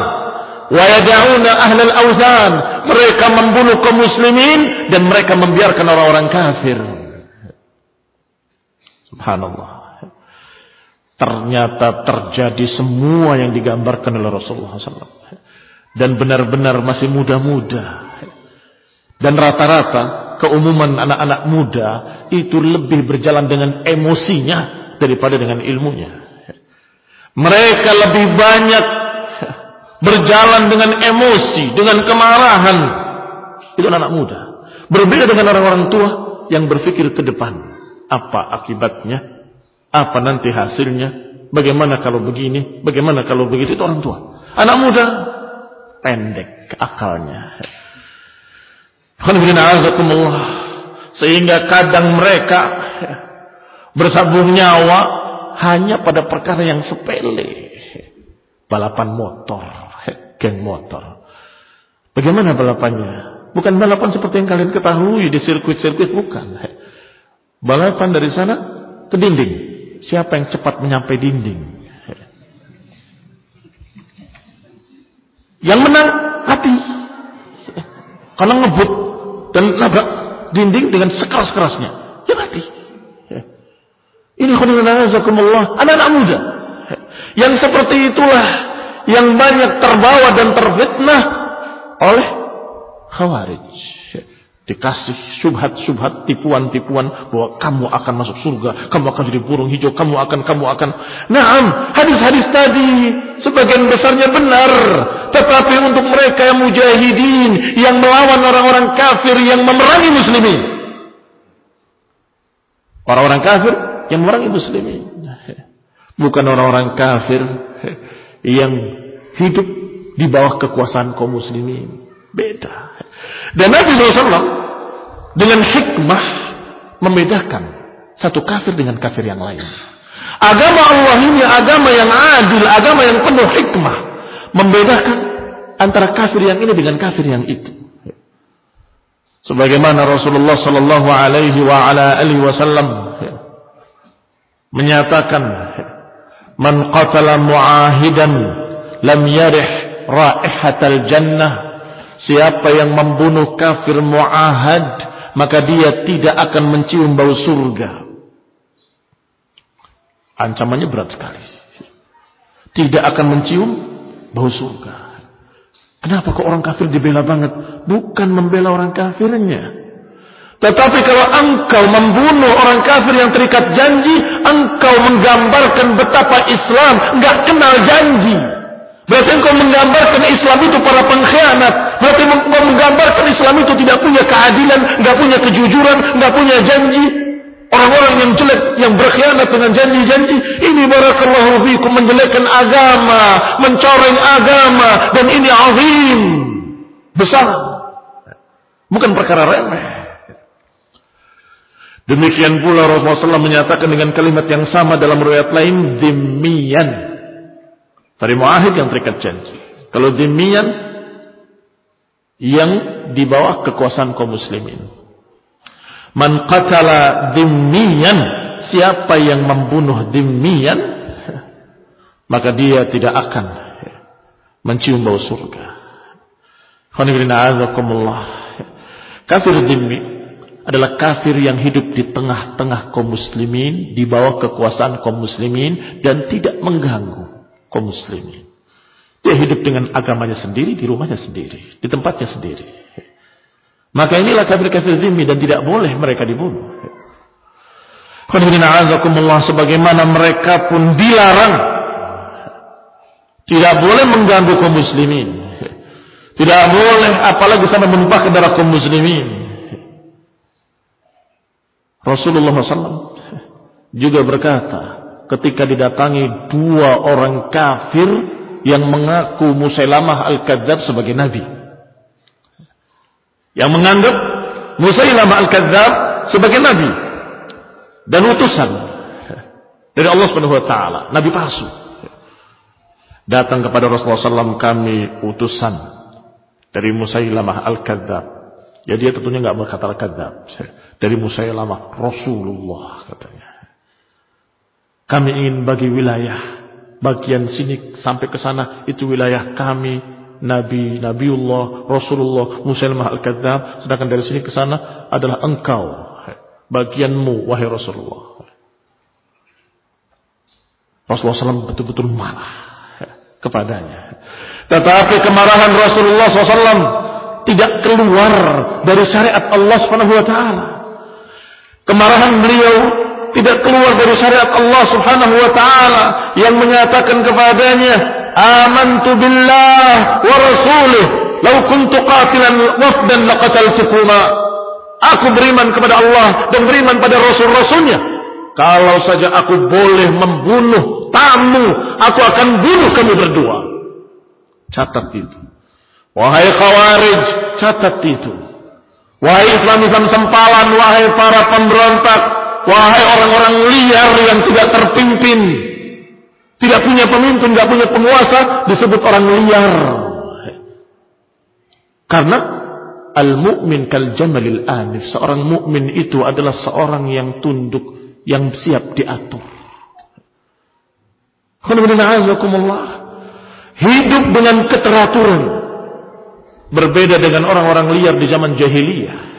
Yada'una ahlal awzan. Mereka membunuh kaum muslimin. Dan mereka membiarkan orang-orang kafir. Subhanallah. Ternyata terjadi semua yang digambarkan oleh Rasulullah SAW. Dan benar-benar masih muda-muda. Dan rata-rata keumuman anak-anak muda itu lebih berjalan dengan emosinya daripada dengan ilmunya. Mereka lebih banyak berjalan dengan emosi, dengan kemarahan. Itu anak muda. Berbeda dengan orang-orang tua yang berpikir ke depan. Apa akibatnya? Apa nanti hasilnya? Bagaimana kalau begini? Bagaimana kalau begitu? Itu orang tua. Anak muda pendek akalnya. Sehingga kadang mereka bersabung nyawa hanya pada perkara yang sepele. Balapan motor, geng motor. Bagaimana balapannya? Bukan balapan seperti yang kalian ketahui di sirkuit-sirkuit, bukan. Balapan dari sana ke dinding. Siapa yang cepat menyampai dinding? Yang menang hati. Karena ngebut dan nabrak dinding dengan sekeras-kerasnya. Ya mati. Ini khonilunazakumullah. Anak-anak muda. Yang seperti itulah yang banyak terbawa dan terfitnah oleh khawarij dikasih subhat-subhat tipuan-tipuan bahwa kamu akan masuk surga, kamu akan jadi burung hijau, kamu akan kamu akan. Naam, hadis-hadis tadi sebagian besarnya benar, tetapi untuk mereka yang mujahidin yang melawan orang-orang kafir yang memerangi muslimin. Orang-orang kafir yang memerangi muslimin. Bukan orang-orang kafir yang hidup di bawah kekuasaan kaum muslimin. Beda. Dan Nabi SAW dengan hikmah membedakan satu kafir dengan kafir yang lain. Agama Allah ini agama yang adil, agama yang penuh hikmah. Membedakan antara kafir yang ini dengan kafir yang itu. Sebagaimana Rasulullah sallallahu alaihi wa ala alihi wasallam menyatakan man qatala muahidan lam yarih raihatal jannah Siapa yang membunuh kafir mu'ahad, maka dia tidak akan mencium bau surga. Ancamannya berat sekali. Tidak akan mencium bau surga. Kenapa kok orang kafir dibela banget? Bukan membela orang kafirnya. Tetapi kalau engkau membunuh orang kafir yang terikat janji, engkau menggambarkan betapa Islam nggak kenal janji. Berarti engkau menggambarkan Islam itu para pengkhianat. Berarti engkau menggambarkan Islam itu tidak punya keadilan, nggak punya kejujuran, nggak punya janji. Orang-orang yang jelek, yang berkhianat dengan janji-janji. Ini barakallahu fikum menjelekkan agama, mencoreng agama. Dan ini azim. Besar. Bukan perkara remeh. Demikian pula Rasulullah SAW menyatakan dengan kalimat yang sama dalam riwayat lain, dimian. Dari muahid yang terikat janji. Kalau dimian, yang di bawah kekuasaan kaum muslimin. Man qatala dimian, siapa yang membunuh dimian, maka dia tidak akan mencium bau surga. Kafir dimi adalah kafir yang hidup di tengah-tengah kaum muslimin, di bawah kekuasaan kaum muslimin dan tidak mengganggu kaum muslimin. Dia hidup dengan agamanya sendiri, di rumahnya sendiri, di tempatnya sendiri. Maka inilah kafir-kafir zimmi dan tidak boleh mereka dibunuh. sebagaimana mereka pun dilarang tidak boleh mengganggu kaum muslimin. Tidak boleh apalagi sampai menumpahkan darah kaum muslimin. Rasulullah SAW juga berkata ketika didatangi dua orang kafir yang mengaku Musailamah Al-Kadzab sebagai nabi. Yang menganggap Musailamah Al-Kadzab sebagai nabi dan utusan dari Allah Subhanahu wa taala, nabi palsu. Datang kepada Rasulullah SAW kami utusan dari Musailamah Al-Kadzab. Ya dia tentunya nggak berkata Al-Kadzab dari Musailamah Rasulullah katanya. Kami ingin bagi wilayah bagian sini sampai ke sana itu wilayah kami Nabi Nabiullah Rasulullah Musailamah Al-Kadzab sedangkan dari sini ke sana adalah engkau bagianmu wahai Rasulullah. Rasulullah SAW betul-betul marah kepadanya. Tetapi kemarahan Rasulullah SAW tidak keluar dari syariat Allah Subhanahu Wa Taala. Kemarahan beliau tidak keluar dari syariat Allah Subhanahu wa taala yang menyatakan kepadanya, "Amantu billah wa rasulih, law kuntu qatilan wafdan laqataltukuma." Aku beriman kepada Allah dan beriman pada rasul-rasulnya. Kalau saja aku boleh membunuh tamu, aku akan bunuh kamu berdua. Catat itu. Wahai khawarij, catat itu. Wahai Islam-Islam sempalan, wahai para pemberontak, wahai orang-orang liar yang tidak terpimpin, tidak punya pemimpin, tidak punya penguasa, disebut orang liar. Karena al-mu'min kal jamalil anif, seorang mukmin itu adalah seorang yang tunduk, yang siap diatur. Hidup dengan keteraturan. Berbeda dengan orang-orang liar di zaman jahiliyah.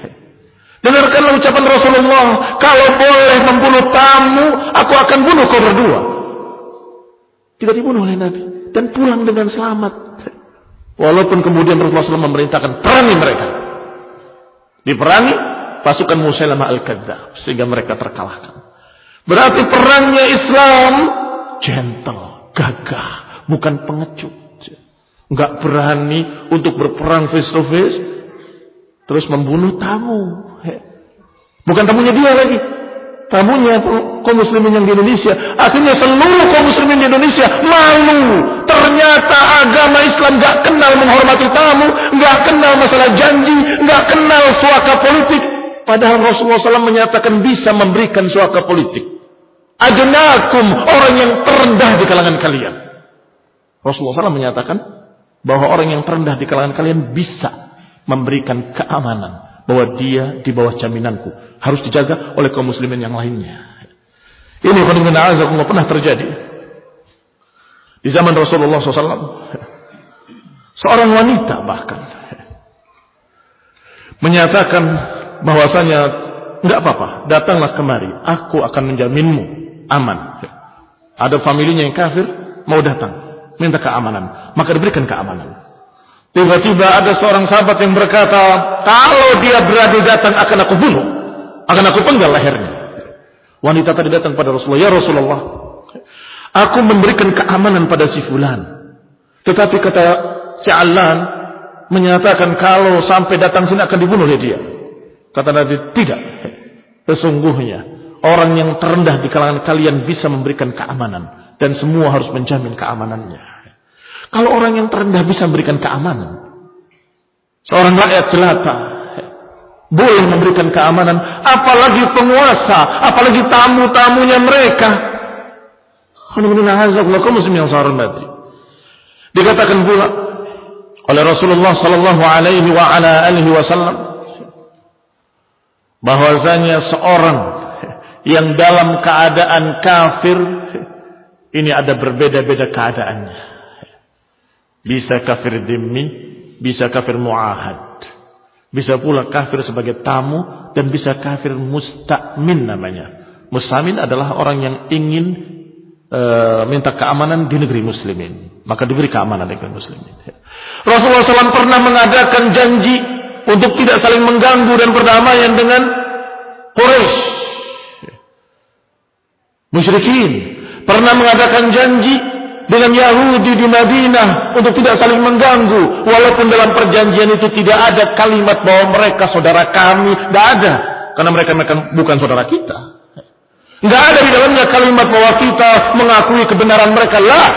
Dengarkanlah ucapan Rasulullah. Kalau boleh membunuh tamu, aku akan bunuh kau berdua. Tidak dibunuh oleh Nabi. Dan pulang dengan selamat. Walaupun kemudian Rasulullah memerintahkan perangi mereka. Diperangi pasukan Musailamah Al-Kadzab. Sehingga mereka terkalahkan. Berarti perangnya Islam gentle, gagah, bukan pengecut nggak berani untuk berperang face to face, terus membunuh tamu. Bukan tamunya dia lagi, tamunya kaum muslimin yang di Indonesia. Akhirnya seluruh kaum muslimin di Indonesia malu. Ternyata agama Islam nggak kenal menghormati tamu, nggak kenal masalah janji, nggak kenal suaka politik. Padahal Rasulullah SAW menyatakan bisa memberikan suaka politik. Adnakum orang yang terendah di kalangan kalian. Rasulullah SAW menyatakan bahwa orang yang terendah di kalangan kalian bisa memberikan keamanan bahwa dia di bawah jaminanku harus dijaga oleh kaum muslimin yang lainnya. Ini Allah pernah terjadi di zaman Rasulullah SAW. Seorang wanita bahkan menyatakan bahwasanya nggak apa-apa, datanglah kemari, aku akan menjaminmu aman. Ada familinya yang kafir mau datang, minta keamanan, maka diberikan keamanan. Tiba-tiba ada seorang sahabat yang berkata, kalau dia berani datang akan aku bunuh, akan aku penggal lehernya. Wanita tadi datang pada Rasulullah, ya Rasulullah, aku memberikan keamanan pada si fulan. Tetapi kata si Alan menyatakan kalau sampai datang sini akan dibunuh oleh dia. Kata Nabi, tidak. Sesungguhnya orang yang terendah di kalangan kalian bisa memberikan keamanan dan semua harus menjamin keamanannya. Kalau orang yang terendah bisa memberikan keamanan, seorang rakyat jelata boleh memberikan keamanan, apalagi penguasa, apalagi tamu-tamunya mereka. Dikatakan pula oleh Rasulullah sallallahu alaihi wasallam bahwasanya seorang yang dalam keadaan kafir ini ada berbeda-beda keadaannya. Bisa kafir dimmi, bisa kafir muahad. Bisa pula kafir sebagai tamu dan bisa kafir mustakmin namanya. Mustamin adalah orang yang ingin e, minta keamanan di negeri muslimin. Maka diberi keamanan di negeri muslimin. Rasulullah SAW pernah mengadakan janji untuk tidak saling mengganggu dan berdamaian dengan Quraisy. Musyrikin pernah mengadakan janji dengan Yahudi di Madinah untuk tidak saling mengganggu. Walaupun dalam perjanjian itu tidak ada kalimat bahwa mereka saudara kami. Tidak ada. Karena mereka, mereka bukan saudara kita. Tidak ada di dalamnya kalimat bahwa kita mengakui kebenaran mereka. Lah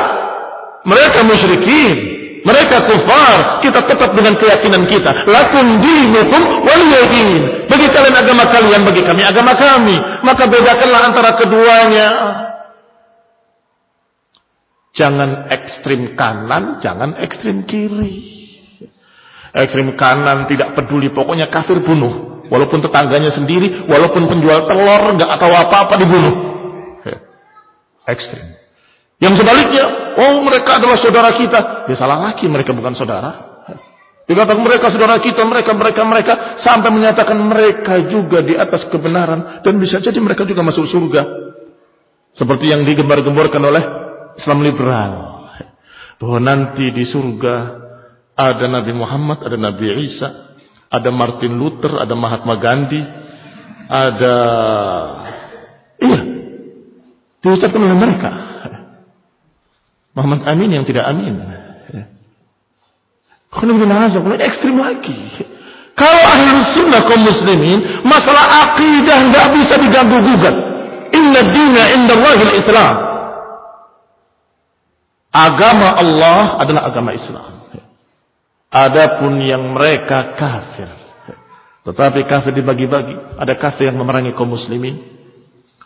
mereka musyrikin. Mereka kufar. Kita tetap dengan keyakinan kita. Lakum dinukum waliyadin bagi kalian agama kalian bagi kami agama kami. Maka bedakanlah antara keduanya Jangan ekstrim kanan, jangan ekstrim kiri. Ekstrim kanan tidak peduli, pokoknya kafir bunuh. Walaupun tetangganya sendiri, walaupun penjual telur, nggak tahu apa-apa dibunuh. Ekstrim. Yang sebaliknya, oh mereka adalah saudara kita. Ya salah lagi, mereka bukan saudara. Dikatakan mereka saudara kita, mereka, mereka, mereka. Sampai menyatakan mereka juga di atas kebenaran. Dan bisa jadi mereka juga masuk surga. Seperti yang digembar-gemborkan oleh Islam liberal. Bahwa nanti di surga ada Nabi Muhammad, ada Nabi Isa, ada Martin Luther, ada Mahatma Gandhi, ada iya diucapkan oleh mereka. Muhammad Amin yang tidak amin. ekstrim lagi. Kalau ahli sunnah kaum muslimin, masalah akidah nggak bisa diganggu gugat. Inna dina inda Islam. Agama Allah adalah agama Islam. Adapun yang mereka kafir. Tetapi kafir dibagi-bagi. Ada kafir yang memerangi kaum muslimin.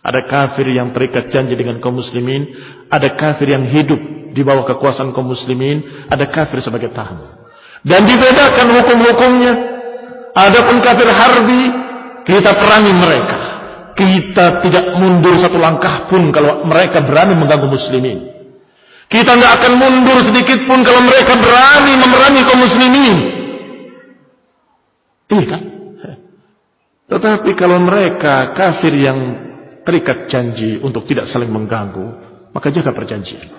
Ada kafir yang terikat janji dengan kaum muslimin. Ada kafir yang hidup di bawah kekuasaan kaum muslimin. Ada kafir sebagai tamu. Dan dibedakan hukum-hukumnya. Adapun kafir harbi, kita perangi mereka. Kita tidak mundur satu langkah pun kalau mereka berani mengganggu muslimin. Kita nggak akan mundur sedikit pun kalau mereka berani memerangi kaum muslimin. Iya kan? Tetapi kalau mereka kafir yang terikat janji untuk tidak saling mengganggu, maka jaga perjanjian.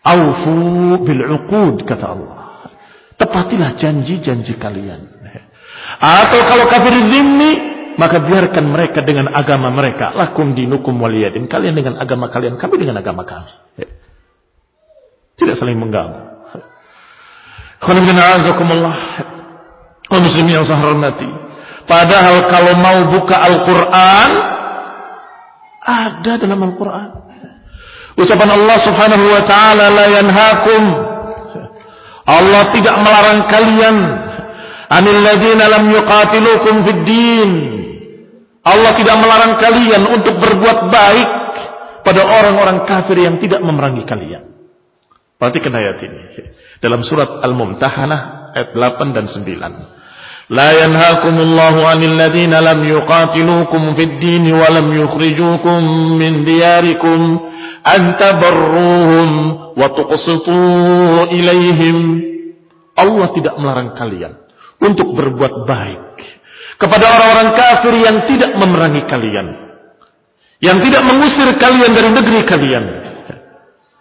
Aufu bil uqud kata Allah. Tepatilah janji-janji kalian. Atau kalau kafir zimmi, maka biarkan mereka dengan agama mereka. Lakum dinukum waliyadin. Kalian dengan agama kalian, kami dengan agama kami. Tidak saling mengganggu. muslim yang saya. Padahal kalau mau buka Al-Quran, ada dalam Al-Quran. Ucapan Allah subhanahu wa ta'ala la yanhakum. Allah tidak melarang kalian. Anil ladina lam yuqatilukum fid din. Allah tidak melarang kalian untuk berbuat baik pada orang-orang kafir yang tidak memerangi kalian. Perhatikan ayat ini. Dalam surat Al-Mumtahanah ayat 8 dan 9. La yanhaakumullahu 'anil ladzina lam yuqatilukum fid din wa lam yukhrijukum min diyarikum an tabarruhum wa tuqsitu ilaihim. Allah tidak melarang kalian untuk berbuat baik kepada orang-orang kafir yang tidak memerangi kalian, yang tidak mengusir kalian dari negeri kalian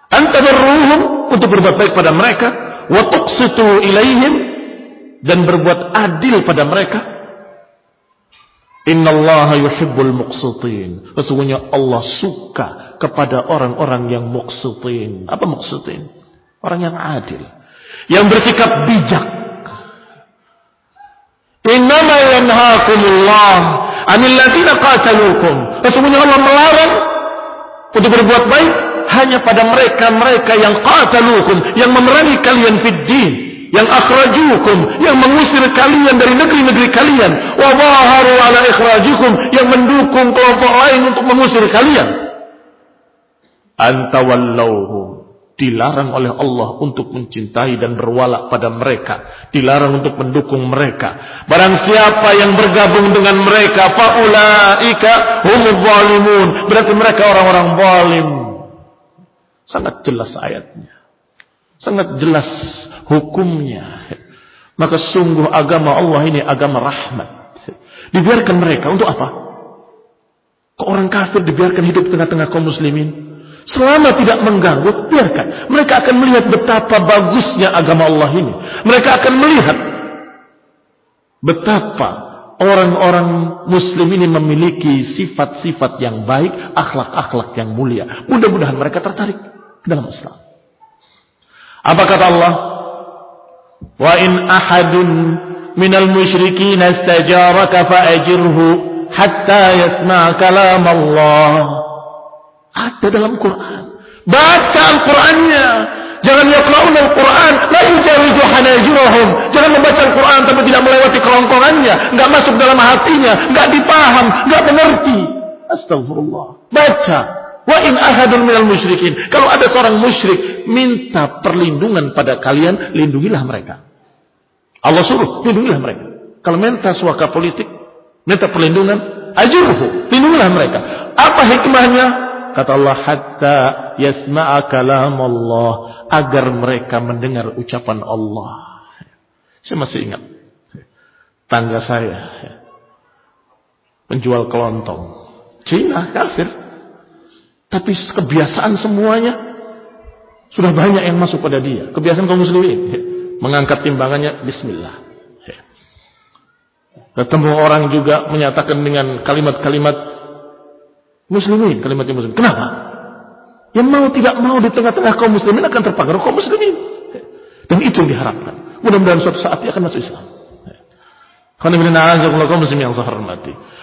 antabarruhum untuk berbuat baik pada mereka. Wa tuqsitu ilaihim dan berbuat adil pada mereka. Innallaha yuhibbul muqsitin. Sesungguhnya Allah suka kepada orang-orang yang muqsitin. Apa muqsitin? Orang yang adil. Yang bersikap bijak. Innama yanhaakumullah anil ladzina qataluukum. Sesungguhnya Allah melarang untuk berbuat baik hanya pada mereka-mereka yang qatalukum, yang memerangi kalian fid yang akhrajukum yang mengusir kalian dari negeri-negeri kalian. Wa ala ikhrajikum yang mendukung kelompok lain untuk mengusir kalian. Antawallauhum dilarang oleh Allah untuk mencintai dan berwala pada mereka. Dilarang untuk mendukung mereka. Barang siapa yang bergabung dengan mereka faulaika humul zalimun. Berarti mereka orang-orang zalim sangat jelas ayatnya sangat jelas hukumnya maka sungguh agama Allah ini agama rahmat dibiarkan mereka untuk apa kok orang kafir dibiarkan hidup tengah-tengah kaum muslimin Selama tidak mengganggu, biarkan. Mereka akan melihat betapa bagusnya agama Allah ini. Mereka akan melihat betapa orang-orang muslim ini memiliki sifat-sifat yang baik, akhlak-akhlak yang mulia. Mudah-mudahan mereka tertarik ke dalam Islam. Apa kata Allah? Wa in ahadun minal musyrikin istajaraka fa'ajirhu hatta yasma' kalam Allah. Ada dalam Quran. Baca Al-Qurannya. Jangan yaqra'un Al-Quran. La yujawizu hanajirahum. Jangan membaca Al-Quran tapi tidak melewati kelongkongannya. Enggak masuk dalam hatinya. Enggak dipaham. Enggak mengerti. Astagfirullah. Baca. Wa in ahadun minal musyrikin. Kalau ada seorang musyrik minta perlindungan pada kalian, lindungilah mereka. Allah suruh, lindungilah mereka. Kalau minta suaka politik, minta perlindungan, ajurhu, lindungilah mereka. Apa hikmahnya? Kata Allah hatta yasma'a kalam Allah agar mereka mendengar ucapan Allah. Saya masih ingat tangga saya penjual kelontong Cina kafir. Tapi kebiasaan semuanya sudah banyak yang masuk pada dia. Kebiasaan kaum muslimin mengangkat timbangannya bismillah. Ketemu orang juga menyatakan dengan kalimat-kalimat Muslimin, kalimat muslim. Kenapa? Yang mau tidak mau di tengah-tengah kaum muslimin akan terpengaruh kaum muslimin. Dan itu yang diharapkan. Mudah-mudahan suatu saat dia akan masuk Islam. Khamilina'azakullah kaum muslimin yang saya hormati.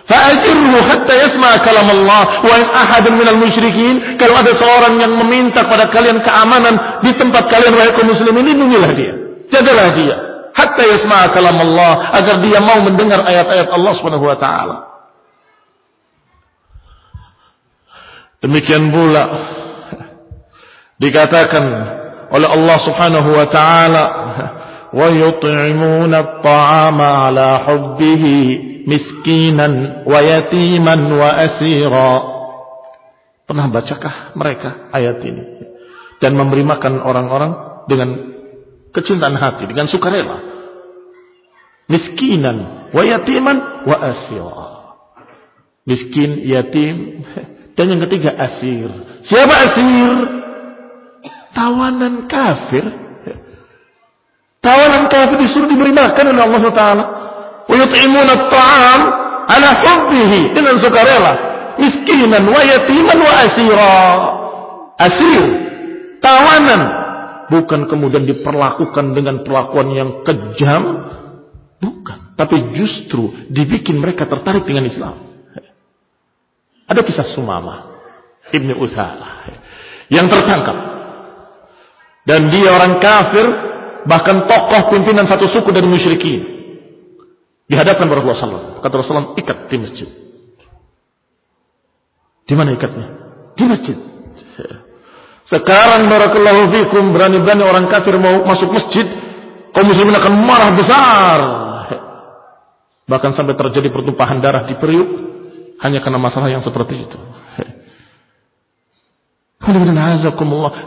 Fa'ajirhu hatta yasma kalam Allah wa in ahadun minal musyrikin. Kalau ada seorang yang meminta pada kalian keamanan di tempat kalian wahai kaum muslimin, lindungilah dia. Jagalah dia. Hatta yasma kalam Allah agar dia mau mendengar ayat-ayat Allah Subhanahu wa taala. Demikian pula dikatakan oleh Allah Subhanahu wa taala 'ala hubbihi miskinan wa yatiman wa asira. Pernah bacakah mereka ayat ini? Dan memberi makan orang-orang dengan kecintaan hati, dengan sukarela. Miskinan wa yatiman wa asira. Miskin, yatim, dan yang ketiga asir. Siapa asir? Tawanan kafir. Tawanan kafir disuruh diberi makan oleh Allah Taala. Wa at-ta'am ala hubbihi dengan sukarela. Miskinan wa yatiman wa asira. Asir. Tawanan. Bukan kemudian diperlakukan dengan perlakuan yang kejam. Bukan. Tapi justru dibikin mereka tertarik dengan Islam. Ada kisah Sumama Ibni Uthalah yang tertangkap dan dia orang kafir bahkan tokoh pimpinan satu suku dari musyrikin. Dihadapkan Rasulullah SAW kata Rasulullah ikat di masjid. Di mana ikatnya? Di masjid. Sekarang barakallahu fikum berani-berani orang kafir mau masuk masjid kaum muslimin akan marah besar. Bahkan sampai terjadi pertumpahan darah di periuk hanya karena masalah yang seperti itu.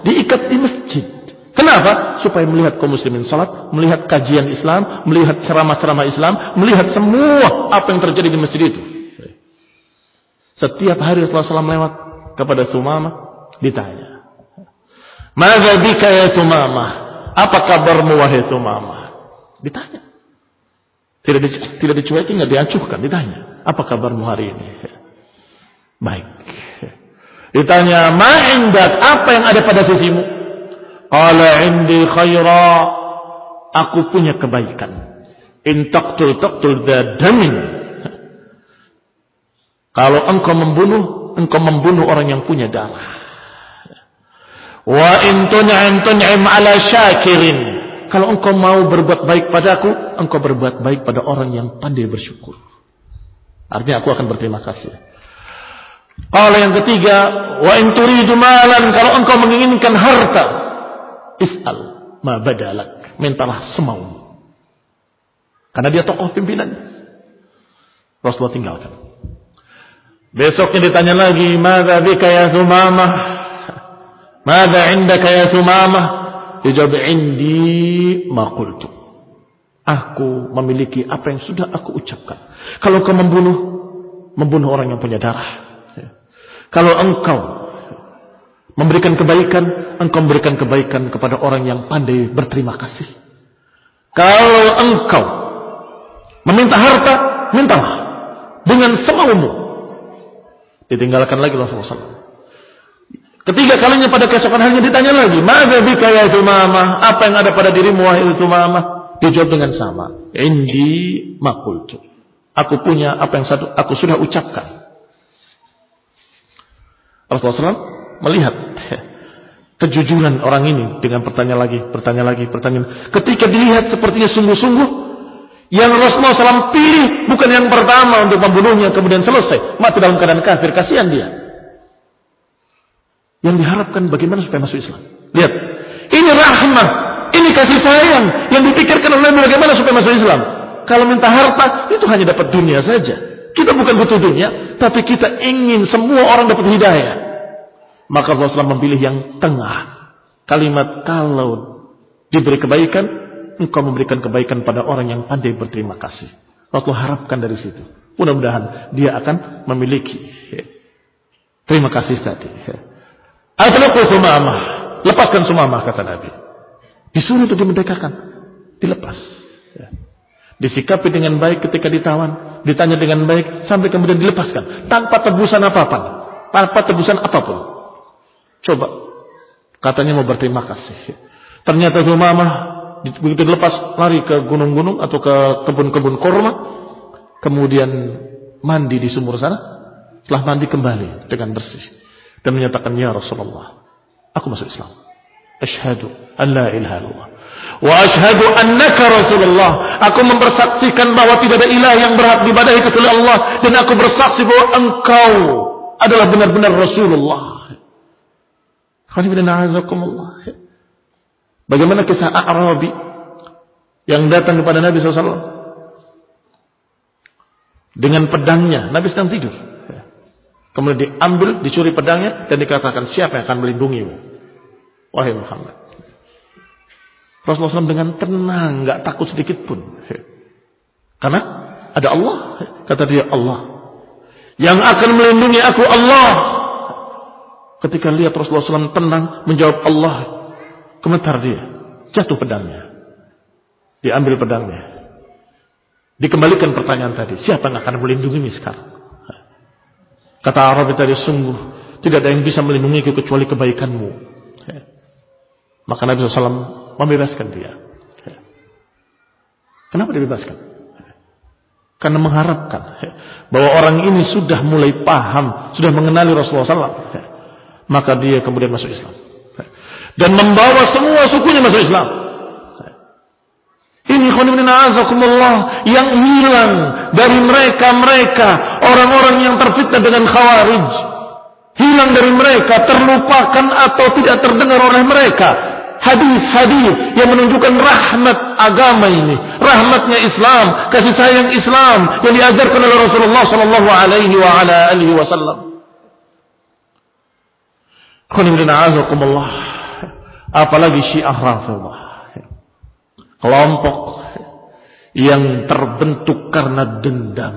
Diikat di masjid. Kenapa? Supaya melihat kaum muslimin salat, melihat kajian Islam, melihat ceramah-ceramah Islam, melihat semua apa yang terjadi di masjid itu. Setiap hari Rasulullah SAW lewat kepada Sumama, ditanya. Maka bika ya Sumama? Apa kabarmu wahai Sumama? Ditanya. Tidak, di, tidak dicuekin, tidak diacuhkan, ditanya. Apa kabarmu hari ini? Baik. Ditanya, "Ma indak? Apa yang ada pada sisimu?" Qala indi khaira. Aku punya kebaikan. In taqtul taqtul damin. Kalau engkau membunuh, engkau membunuh orang yang punya darah. Wa in tun'im tun'im ala syakirin. Kalau engkau mau berbuat baik padaku, engkau berbuat baik pada orang yang pandai bersyukur. Artinya aku akan berterima kasih. Kalau yang ketiga, wa in turidu malan, kalau engkau menginginkan harta, is'al ma badalak, mintalah semau. Karena dia tokoh pimpinan. Rasulullah tinggalkan. Besoknya ditanya lagi, "Madza bika ya Sumamah?" "Madza indaka ya Sumamah?" Dijawab, "Indi ma qultu." Aku memiliki apa yang sudah aku ucapkan. Kalau kau membunuh, membunuh orang yang punya darah. Kalau engkau memberikan kebaikan, engkau memberikan kebaikan kepada orang yang pandai berterima kasih. Kalau engkau meminta harta, mintalah dengan semaumu. Ditinggalkan lagi Rasulullah SAW. Ketiga kalinya pada keesokan harinya ditanya lagi, "Maka bika ya Tumamah? Apa yang ada pada dirimu wahai Tumamah?" Dijawab dengan sama. Indi makultu. Aku punya apa yang satu aku sudah ucapkan. Rasulullah SAW melihat kejujuran orang ini dengan pertanyaan lagi, pertanyaan lagi, pertanyaan. Ketika dilihat sepertinya sungguh-sungguh, yang Rasulullah SAW pilih bukan yang pertama untuk membunuhnya kemudian selesai mati dalam keadaan kafir, kasihan dia. Yang diharapkan bagaimana supaya masuk Islam. Lihat, ini rahmah ini kasih sayang yang dipikirkan oleh bagaimana supaya masuk Islam. Kalau minta harta itu hanya dapat dunia saja. Kita bukan butuh dunia, tapi kita ingin semua orang dapat hidayah. Maka Rasulullah memilih yang tengah. Kalimat kalau diberi kebaikan, engkau memberikan kebaikan pada orang yang pandai berterima kasih. Rasulullah harapkan dari situ. Mudah-mudahan dia akan memiliki terima kasih tadi. Atlaku sumamah. Lepaskan sumamah kata Nabi. Disuruh untuk dimerdekakan. Dilepas. Ya. Disikapi dengan baik ketika ditawan. Ditanya dengan baik. Sampai kemudian dilepaskan. Tanpa tebusan apa-apa. Tanpa tebusan apa pun. Coba. Katanya mau berterima kasih. Ternyata Zumamah begitu dilepas lari ke gunung-gunung atau ke kebun-kebun korma. Kemudian mandi di sumur sana. Setelah mandi kembali dengan bersih. Dan menyatakan, Ya Rasulullah, aku masuk Islam. Ashhadu an la ilaha illallah. Wa ashhadu annaka Rasulullah. Aku mempersaksikan bahwa tidak ada ilah yang berhak dibadahi kecuali Allah dan aku bersaksi bahwa engkau adalah benar-benar Rasulullah. Bagaimana kisah Arabi yang datang kepada Nabi SAW dengan pedangnya. Nabi sedang tidur. Kemudian diambil, dicuri pedangnya dan dikatakan siapa yang akan melindungimu. Wahai Muhammad. Rasulullah SAW dengan tenang, nggak takut sedikit pun. Karena ada Allah, kata dia Allah. Yang akan melindungi aku Allah. Ketika lihat Rasulullah SAW tenang menjawab Allah, gemetar dia, jatuh pedangnya. Diambil pedangnya. Dikembalikan pertanyaan tadi, siapa yang akan melindungi sekarang? Kata Arabi tadi, sungguh tidak ada yang bisa melindungiku kecuali kebaikanmu. Maka Nabi SAW membebaskan dia. Kenapa dibebaskan? Karena mengharapkan bahwa orang ini sudah mulai paham, sudah mengenali Rasulullah SAW. Maka dia kemudian masuk Islam. Dan membawa semua sukunya masuk Islam. Ini azakumullah yang hilang dari mereka-mereka orang-orang yang terfitnah dengan khawarij. Hilang dari mereka, terlupakan atau tidak terdengar oleh mereka hadis-hadis yang menunjukkan rahmat agama ini, rahmatnya Islam, kasih sayang Islam yang diajarkan oleh Rasulullah sallallahu alaihi wasallam. Apalagi Syiah Rafidhah. Kelompok yang terbentuk karena dendam.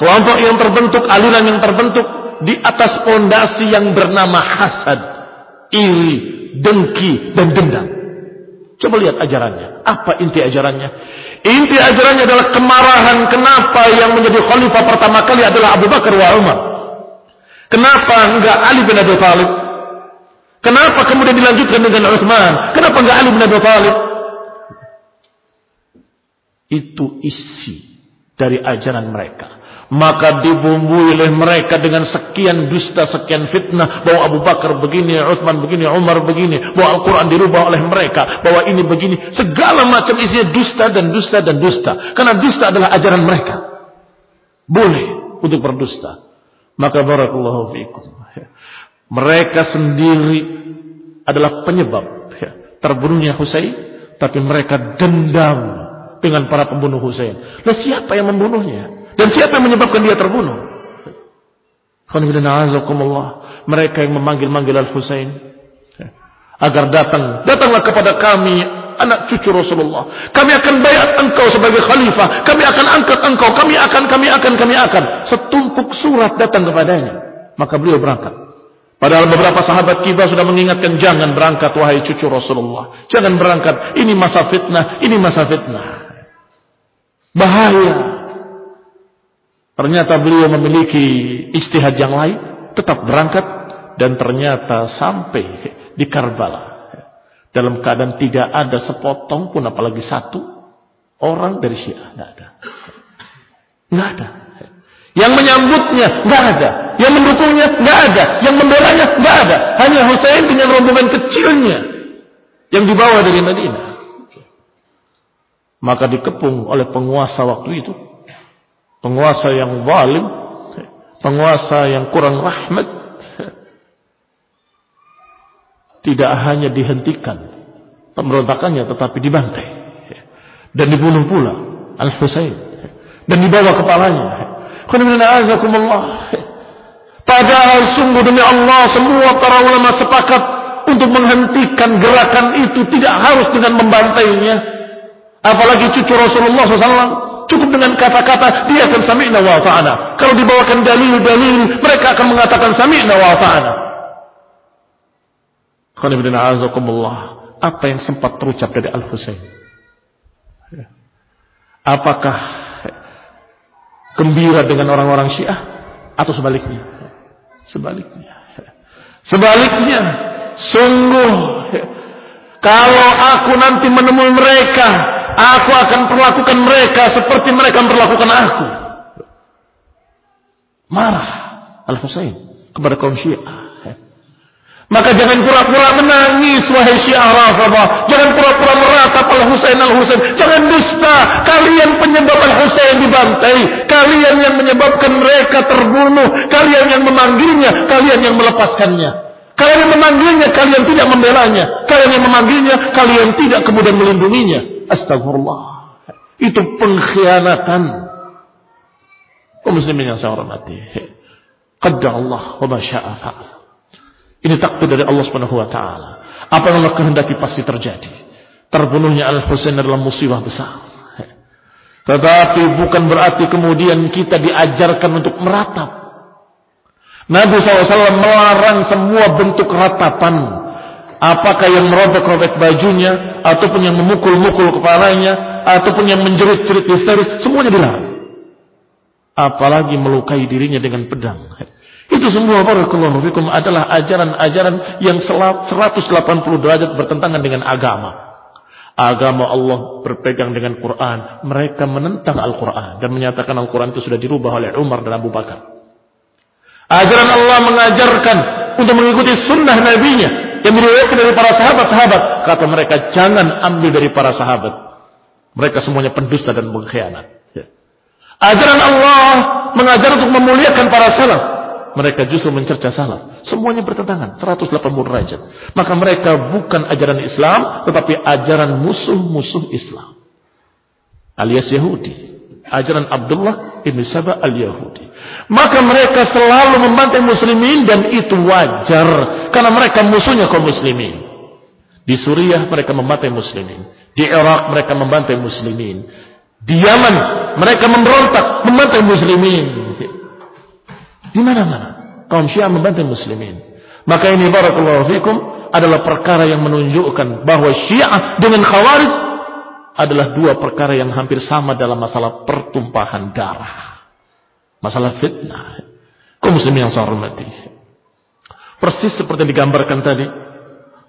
Kelompok yang terbentuk, aliran yang terbentuk di atas pondasi yang bernama hasad, iri, dengki, dan dendam. Coba lihat ajarannya. Apa inti ajarannya? Inti ajarannya adalah kemarahan. Kenapa yang menjadi khalifah pertama kali adalah Abu Bakar wa Umar? Kenapa enggak Ali bin Abi Thalib? Kenapa kemudian dilanjutkan dengan Utsman? Kenapa enggak Ali bin Abi Thalib? Itu isi dari ajaran mereka. maka dibumbui oleh mereka dengan sekian dusta, sekian fitnah bahwa Abu Bakar begini, Utsman begini, Umar begini, bahwa Al-Quran dirubah oleh mereka, bahwa ini begini, segala macam isinya dusta dan dusta dan dusta. Karena dusta adalah ajaran mereka. Boleh untuk berdusta. Maka barakallahu fiikum. Mereka sendiri adalah penyebab terbunuhnya Husain, tapi mereka dendam dengan para pembunuh Husain. Nah siapa yang membunuhnya? Dan siapa yang menyebabkan dia terbunuh? Mereka yang memanggil-manggil Al-Husain agar datang, datanglah kepada kami anak cucu Rasulullah. Kami akan bayar engkau sebagai khalifah. Kami akan angkat engkau. Kami akan, kami akan, kami akan. Setumpuk surat datang kepadanya. Maka beliau berangkat. Padahal beberapa sahabat kita sudah mengingatkan jangan berangkat wahai cucu Rasulullah. Jangan berangkat. Ini masa fitnah. Ini masa fitnah. Bahaya. Ternyata beliau memiliki istihad yang lain, tetap berangkat dan ternyata sampai di Karbala. Dalam keadaan tidak ada sepotong pun apalagi satu orang dari Syiah, tidak ada. Tidak ada. Yang menyambutnya tidak ada, yang mendukungnya tidak ada, yang membelanya tidak ada. Hanya Husain dengan rombongan kecilnya yang dibawa dari Madinah. Maka dikepung oleh penguasa waktu itu penguasa yang zalim, penguasa yang kurang rahmat, tidak hanya dihentikan pemberontakannya tetapi dibantai dan dibunuh pula Al-Husain dan dibawa kepalanya. Padahal sungguh demi Allah semua para ulama sepakat untuk menghentikan gerakan itu tidak harus dengan membantainya. Apalagi cucu Rasulullah SAW Cukup dengan kata-kata dia akan sami'na wa ta'ana. Kalau dibawakan dalil-dalil, mereka akan mengatakan sami'na wa ta'ana. Apa yang sempat terucap dari Al-Husain? Apakah gembira dengan orang-orang Syiah atau sebaliknya? Sebaliknya. Sebaliknya, sungguh kalau aku nanti menemui mereka Aku akan perlakukan mereka seperti mereka memperlakukan aku. Marah Al-Husain kepada kaum Syiah. Maka jangan pura-pura menangis wahai Syiah Rafadah. Jangan pura-pura meratap Al-Husain Al-Husain. Jangan dusta. Kalian penyebab Al-Husain dibantai. Kalian yang menyebabkan mereka terbunuh. Kalian yang memanggilnya. Kalian yang melepaskannya. Kalian yang memanggilnya, kalian tidak membelanya. Kalian yang memanggilnya, kalian tidak kemudian melindunginya. Astagfirullah. Itu pengkhianatan. Kau muslimin yang saya hormati. Qadda Allah wa Ini takdir dari Allah Subhanahu wa taala. Apa yang Allah kehendaki pasti terjadi. Terbunuhnya Al-Husain adalah musibah besar. Tetapi bukan berarti kemudian kita diajarkan untuk meratap. Nabi SAW melarang semua bentuk ratapan apakah yang merobek-robek bajunya ataupun yang memukul-mukul kepalanya ataupun yang menjerit-jerit histeris semuanya dilarang apalagi melukai dirinya dengan pedang itu semua barakallahu fikum adalah ajaran-ajaran yang 180 derajat bertentangan dengan agama agama Allah berpegang dengan Quran mereka menentang Al-Quran dan menyatakan Al-Quran itu sudah dirubah oleh Umar dan Abu Bakar ajaran Allah mengajarkan untuk mengikuti sunnah nabinya yang diriwayatkan dari para sahabat-sahabat. Kata mereka, jangan ambil dari para sahabat. Mereka semuanya pendusta dan pengkhianat. Ya. Ajaran Allah mengajar untuk memuliakan para salaf. Mereka justru mencerca salaf. Semuanya bertentangan. 180 derajat. Maka mereka bukan ajaran Islam. Tetapi ajaran musuh-musuh Islam. Alias Yahudi ajaran Abdullah ibn Saba al-Yahudi. Maka mereka selalu membantai muslimin dan itu wajar karena mereka musuhnya kaum muslimin. Di Suriah mereka membantai muslimin. Di Irak mereka membantai muslimin. Di Yaman mereka memberontak membantai muslimin. Di mana-mana kaum Syiah membantai muslimin. Maka ini barakallahu fikum adalah perkara yang menunjukkan bahwa Syiah dengan Khawarij adalah dua perkara yang hampir sama dalam masalah pertumpahan darah. Masalah fitnah. Kau muslim yang saya hormati. Persis seperti yang digambarkan tadi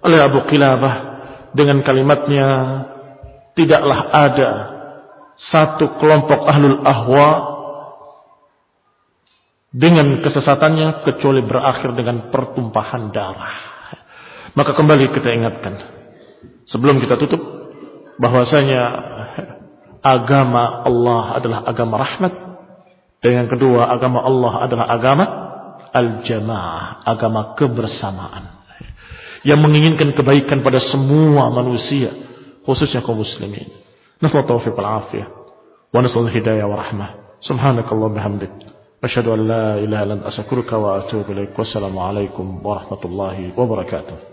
oleh Abu Qilabah dengan kalimatnya tidaklah ada satu kelompok ahlul ahwa dengan kesesatannya kecuali berakhir dengan pertumpahan darah. Maka kembali kita ingatkan sebelum kita tutup bahwasanya agama Allah adalah agama rahmat dan yang kedua agama Allah adalah agama al-jamaah, agama kebersamaan yang menginginkan kebaikan pada semua manusia khususnya kaum muslimin. Nasal taufiq wal afiyah wa nasal hidayah wa rahmah. Subhanakallah. أشهد أن لا إله إلا أنت أستغفرك وأتوب إليك. والسلام عليكم ورحمة الله وبركاته.